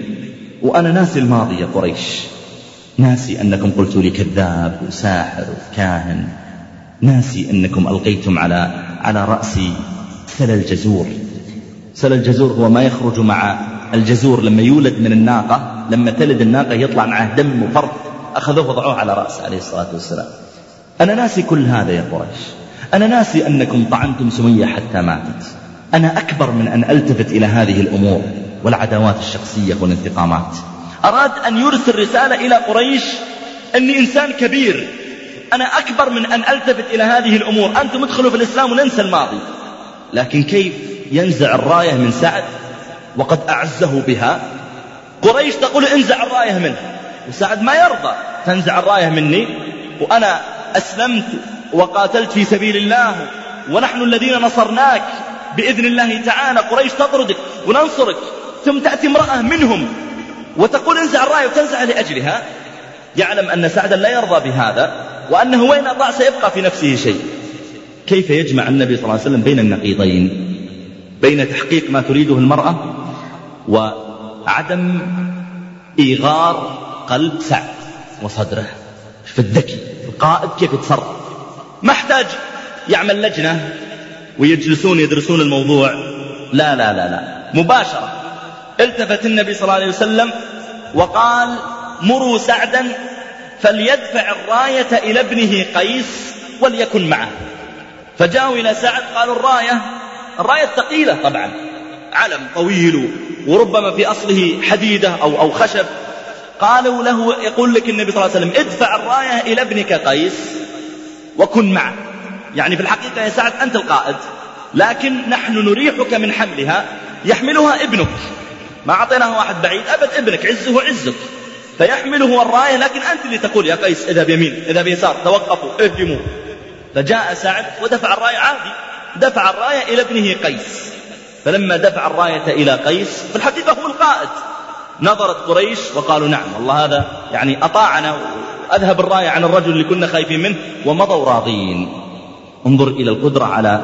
وأنا ناسي الماضي يا قريش. ناسي أنكم قلتوا لي كذاب وساحر وكاهن. ناسي أنكم ألقيتم على على رأسي سل الجزور. سل الجزور هو ما يخرج مع الجزور. لما يولد من الناقة لما تلد الناقة يطلع معه دم وفرد أخذوه وضعوه على رأسه عليه الصلاة والسلام. أنا ناسي كل هذا يا قريش. أنا ناسي أنكم طعنتم سمية حتى ماتت. أنا أكبر من أن ألتفت إلى هذه الأمور والعداوات الشخصية والانتقامات. أراد أن يرسل رسالة إلى قريش. أني إنسان كبير. أنا أكبر من أن ألتفت إلى هذه الأمور. أنتم ادخلوا في الإسلام وننسى الماضي. لكن كيف ينزع الراية من سعد؟ وقد أعزه بها. قريش تقول انزع الراية منه. وسعد ما يرضى. تنزع الراية مني. وأنا أسلمت وقاتلت في سبيل الله. ونحن الذين نصرناك. بإذن الله تعالى قريش تطردك وننصرك. ثم تأتي امرأة منهم. وتقول انزع الراية وتنزع لأجلها. يعلم أن سعدا لا يرضى بهذا. وأنه وين أطاع سيبقى في نفسه شيء. كيف يجمع النبي صلى الله عليه وسلم بين النقيضين؟ بين تحقيق ما تريده المرأة وعدم إيغار قلب سعد وصدره. في الذكي؟ القائد كيف يتصرف؟ ما احتاج يعمل لجنة ويجلسون يدرسون الموضوع. لا لا لا لا. مباشرة. التفت النبي صلى الله عليه وسلم وقال مروا سعدا فليدفع الراية إلى ابنه قيس وليكن معه. فجاءوا إلى سعد قالوا الراية الراية ثقيلة طبعا علم طويل وربما في أصله حديدة أو, أو خشب. قالوا له يقول لك النبي صلى الله عليه وسلم ادفع الراية إلى ابنك قيس وكن معه. يعني في الحقيقة يا سعد أنت القائد لكن نحن نريحك من حملها يحملها ابنك. ما أعطيناه واحد بعيد أبد ابنك عزه عزك فيحمله الراية لكن أنت اللي تقول يا قيس اذهب يمين اذهب يسار توقفوا اهجموا فجاء سعد ودفع الراية عادي دفع الراية إلى ابنه قيس. فلما دفع الراية إلى قيس في الحقيقة هو القائد. نظرت قريش وقالوا نعم والله هذا يعني أطاعنا أذهب الراية عن الرجل اللي كنا خايفين منه ومضوا راضين. انظر إلى القدرة على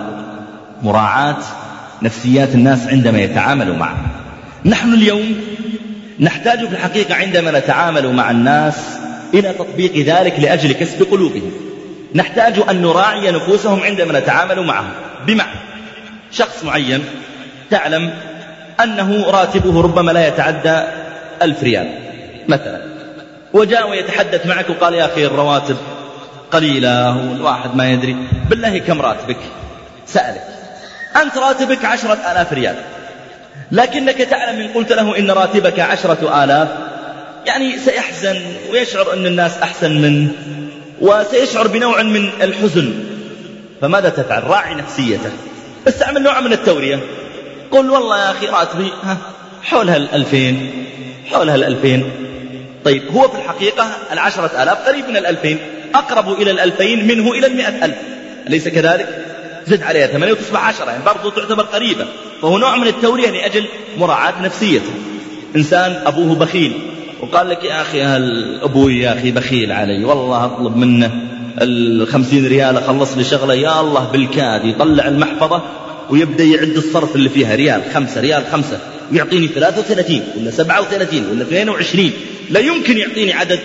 مراعاة نفسيات الناس عندما يتعاملوا معه. نحن اليوم نحتاج في الحقيقة عندما نتعامل مع الناس إلى تطبيق ذلك لأجل كسب قلوبهم. نحتاج أن نراعي نفوسهم عندما نتعامل معهم. بمعنى شخص معين تعلم أنه راتبه ربما لا يتعدى ألف ريال مثلا. وجاء ويتحدث معك وقال يا أخي الرواتب قليلة والواحد ما يدري. بالله كم راتبك؟ سألك. أنت راتبك عشرة آلاف ريال. لكنك تعلم إن قلت له إن راتبك عشرة آلاف يعني سيحزن ويشعر أن الناس أحسن منه وسيشعر بنوع من الحزن. فماذا تفعل؟ راعي نفسيته. استعمل نوع من التورية. قل والله يا أخي راتبي ها حولها الألفين حولها الألفين طيب هو في الحقيقة العشرة آلاف قريب من الألفين أقرب إلى الألفين منه إلى المئة ألف. أليس كذلك؟ زد عليها ثمانية وتصبح عشرة يعني برضو تعتبر قريبة. فهو نوع من التورية لأجل مراعاة نفسيته. إنسان أبوه بخيل. وقال لك يا أخي أبوي يا أخي بخيل علي؟ والله أطلب منه الخمسين ريال أخلص لي شغلة. يا الله بالكاد يطلع المحفظة ويبدأ يعد الصرف اللي فيها. ريال خمسة ريال خمسة. ويعطيني ثلاثة وثلاثين ولا سبعة وثلاثين ولا اثنين وعشرين. لا يمكن يعطيني عدد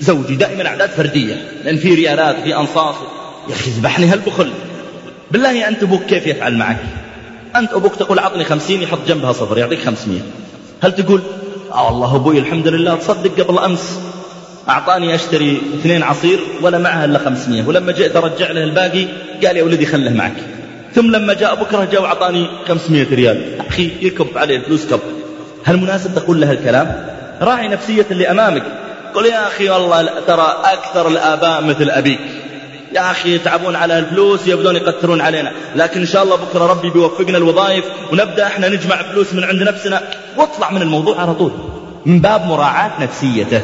زوجي. دائما أعداد فردية. لأن في ريالات في أنصاص يا أخي اذبحني هالبخل. بالله أنت أبوك كيف يفعل معك؟ أنت أبوك تقول عطني خمسين يحط جنبها صفر يعطيك خمسمية. هل تقول آه والله أبوي الحمد لله تصدق قبل أمس أعطاني أشتري اثنين عصير ولا معها إلا خمسمية ولما جئت أرجع له الباقي قال يا ولدي خله معك. ثم لما جاء بكرة جاء وأعطاني خمسمية ريال. أخي يكب عليه الفلوس كب. هل مناسب تقول له الكلام؟ راعي نفسية اللي أمامك قل يا أخي والله ترى أكثر الآباء مثل أبيك. يا أخي يتعبون على الفلوس يبدون يقترون علينا. لكن إن شاء الله بكرة ربي بيوفقنا الوظائف ونبدأ إحنا نجمع فلوس من عند نفسنا. واطلع من الموضوع على طول. من باب مراعاة نفسيته.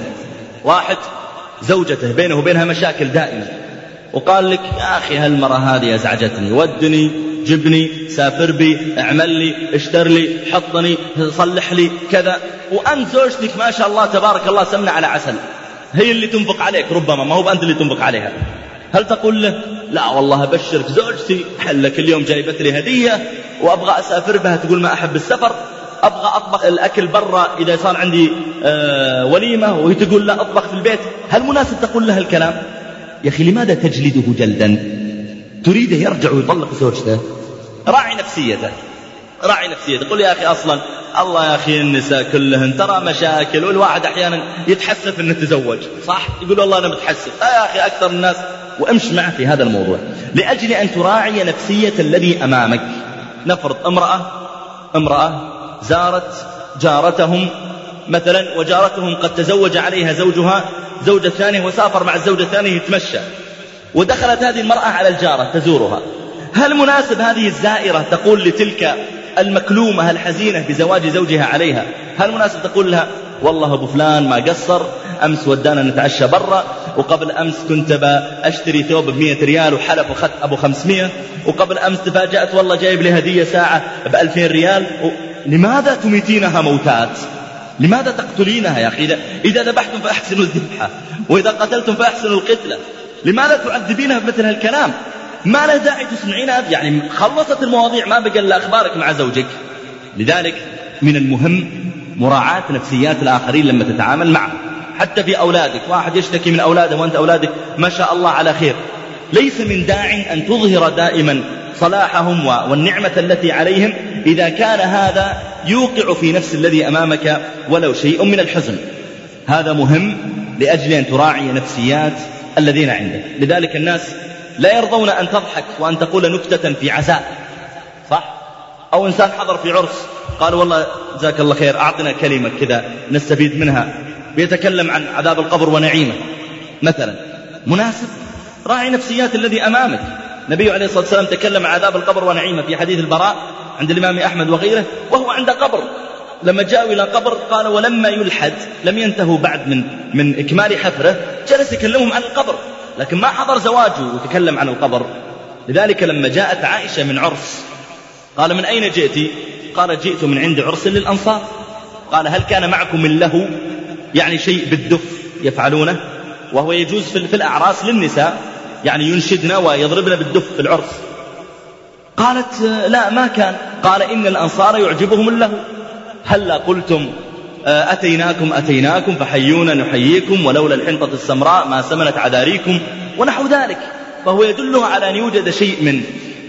واحد زوجته بينه وبينها مشاكل دائمة. وقال لك يا أخي هالمرة هذه أزعجتني. ودني جبني سافر بي اعمل لي اشتر لي حطني صلح لي كذا. وأنت زوجتك ما شاء الله تبارك الله سمنة على عسل. هي اللي تنفق عليك ربما. ما هو أنت اللي تنفق عليها. هل تقول له لا والله أبشرك زوجتي حلك اليوم جايبت لي هدية وأبغى أسافر بها تقول ما أحب السفر أبغى أطبخ الأكل برا إذا صار عندي آه وليمة وهي تقول لا أطبخ في البيت. هل مناسب تقول لها الكلام؟ يا أخي لماذا تجلده جلدا؟ تريده يرجع ويطلق زوجته؟ راعي نفسيته راعي نفسيته. قل يا أخي أصلا الله يا أخي النساء كلهن ترى مشاكل والواحد أحيانا يتحسف أنه تزوج صح؟ يقول والله أنا متحسف. آه يا أخي أكثر الناس وأمش معه في هذا الموضوع. لأجل أن تراعي نفسية الذي أمامك. نفرض امرأة امرأة زارت جارتهم مثلا وجارتهم قد تزوج عليها زوجها زوجة ثانية وسافر مع الزوجة الثانية يتمشى. ودخلت هذه المرأة على الجارة تزورها. هل مناسب هذه الزائرة تقول لتلك المكلومة الحزينة بزواج زوجها عليها؟ هل مناسب تقول لها والله أبو فلان ما قصر أمس ودانا نتعشى برا وقبل أمس كنت أشتري ثوب بمية ريال وحلف وخذ أبو خمسمية وقبل أمس تفاجأت والله جايب لي هدية ساعة بألفين ريال و... لماذا تميتينها موتات؟ لماذا تقتلينها يا أخي؟ إذا, إذا ذبحتم فأحسنوا الذبحة وإذا قتلتم فأحسنوا القتلة لماذا تعذبينها بمثل هالكلام؟ ما له داعي تسمعينها؟ يعني خلصت المواضيع ما بقى إلا أخبارك مع زوجك. لذلك من المهم مراعاة نفسيات الآخرين لما تتعامل معهم حتى في أولادك. واحد يشتكي من أولاده وأنت أولادك ما شاء الله على خير. ليس من داع أن تظهر دائما صلاحهم والنعمة التي عليهم إذا كان هذا يوقع في نفس الذي أمامك ولو شيء من الحزن. هذا مهم لأجل أن تراعي نفسيات الذين عندك. لذلك الناس لا يرضون أن تضحك وأن تقول نكتة في عزاء صح؟ أو إنسان حضر في عرس قال والله جزاك الله خير أعطنا كلمة كذا نستفيد منها. بيتكلم عن عذاب القبر ونعيمه. مثلا مناسب؟ راعي نفسيات الذي أمامك. النبي عليه الصلاة والسلام تكلم عن عذاب القبر ونعيمه في حديث البراء عند الإمام أحمد وغيره وهو عند قبر. لما جاءوا إلى قبر قال ولما يلحد لم ينتهوا بعد من من إكمال حفره جلس يكلمهم عن القبر لكن ما حضر زواجه وتكلم عن القبر. لذلك لما جاءت عائشة من عرس قال من أين جئت؟ قال جئت من عند عرس للأنصار. قال هل كان معكم من له؟ يعني شيء بالدف يفعلونه وهو يجوز في الأعراس للنساء يعني ينشدن ويضربن بالدف في العرس. قالت لا ما كان. قال إن الأنصار يعجبهم اللهو هلا قلتم آه، أتيناكم أتيناكم فحيونا نحييكم ولولا الحنطة السمراء ما سمنت عذاريكم ونحو ذلك. فهو يدله على أن يوجد شيء من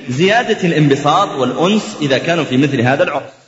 زيادة الانبساط والأنس إذا كانوا في مثل هذا العرس.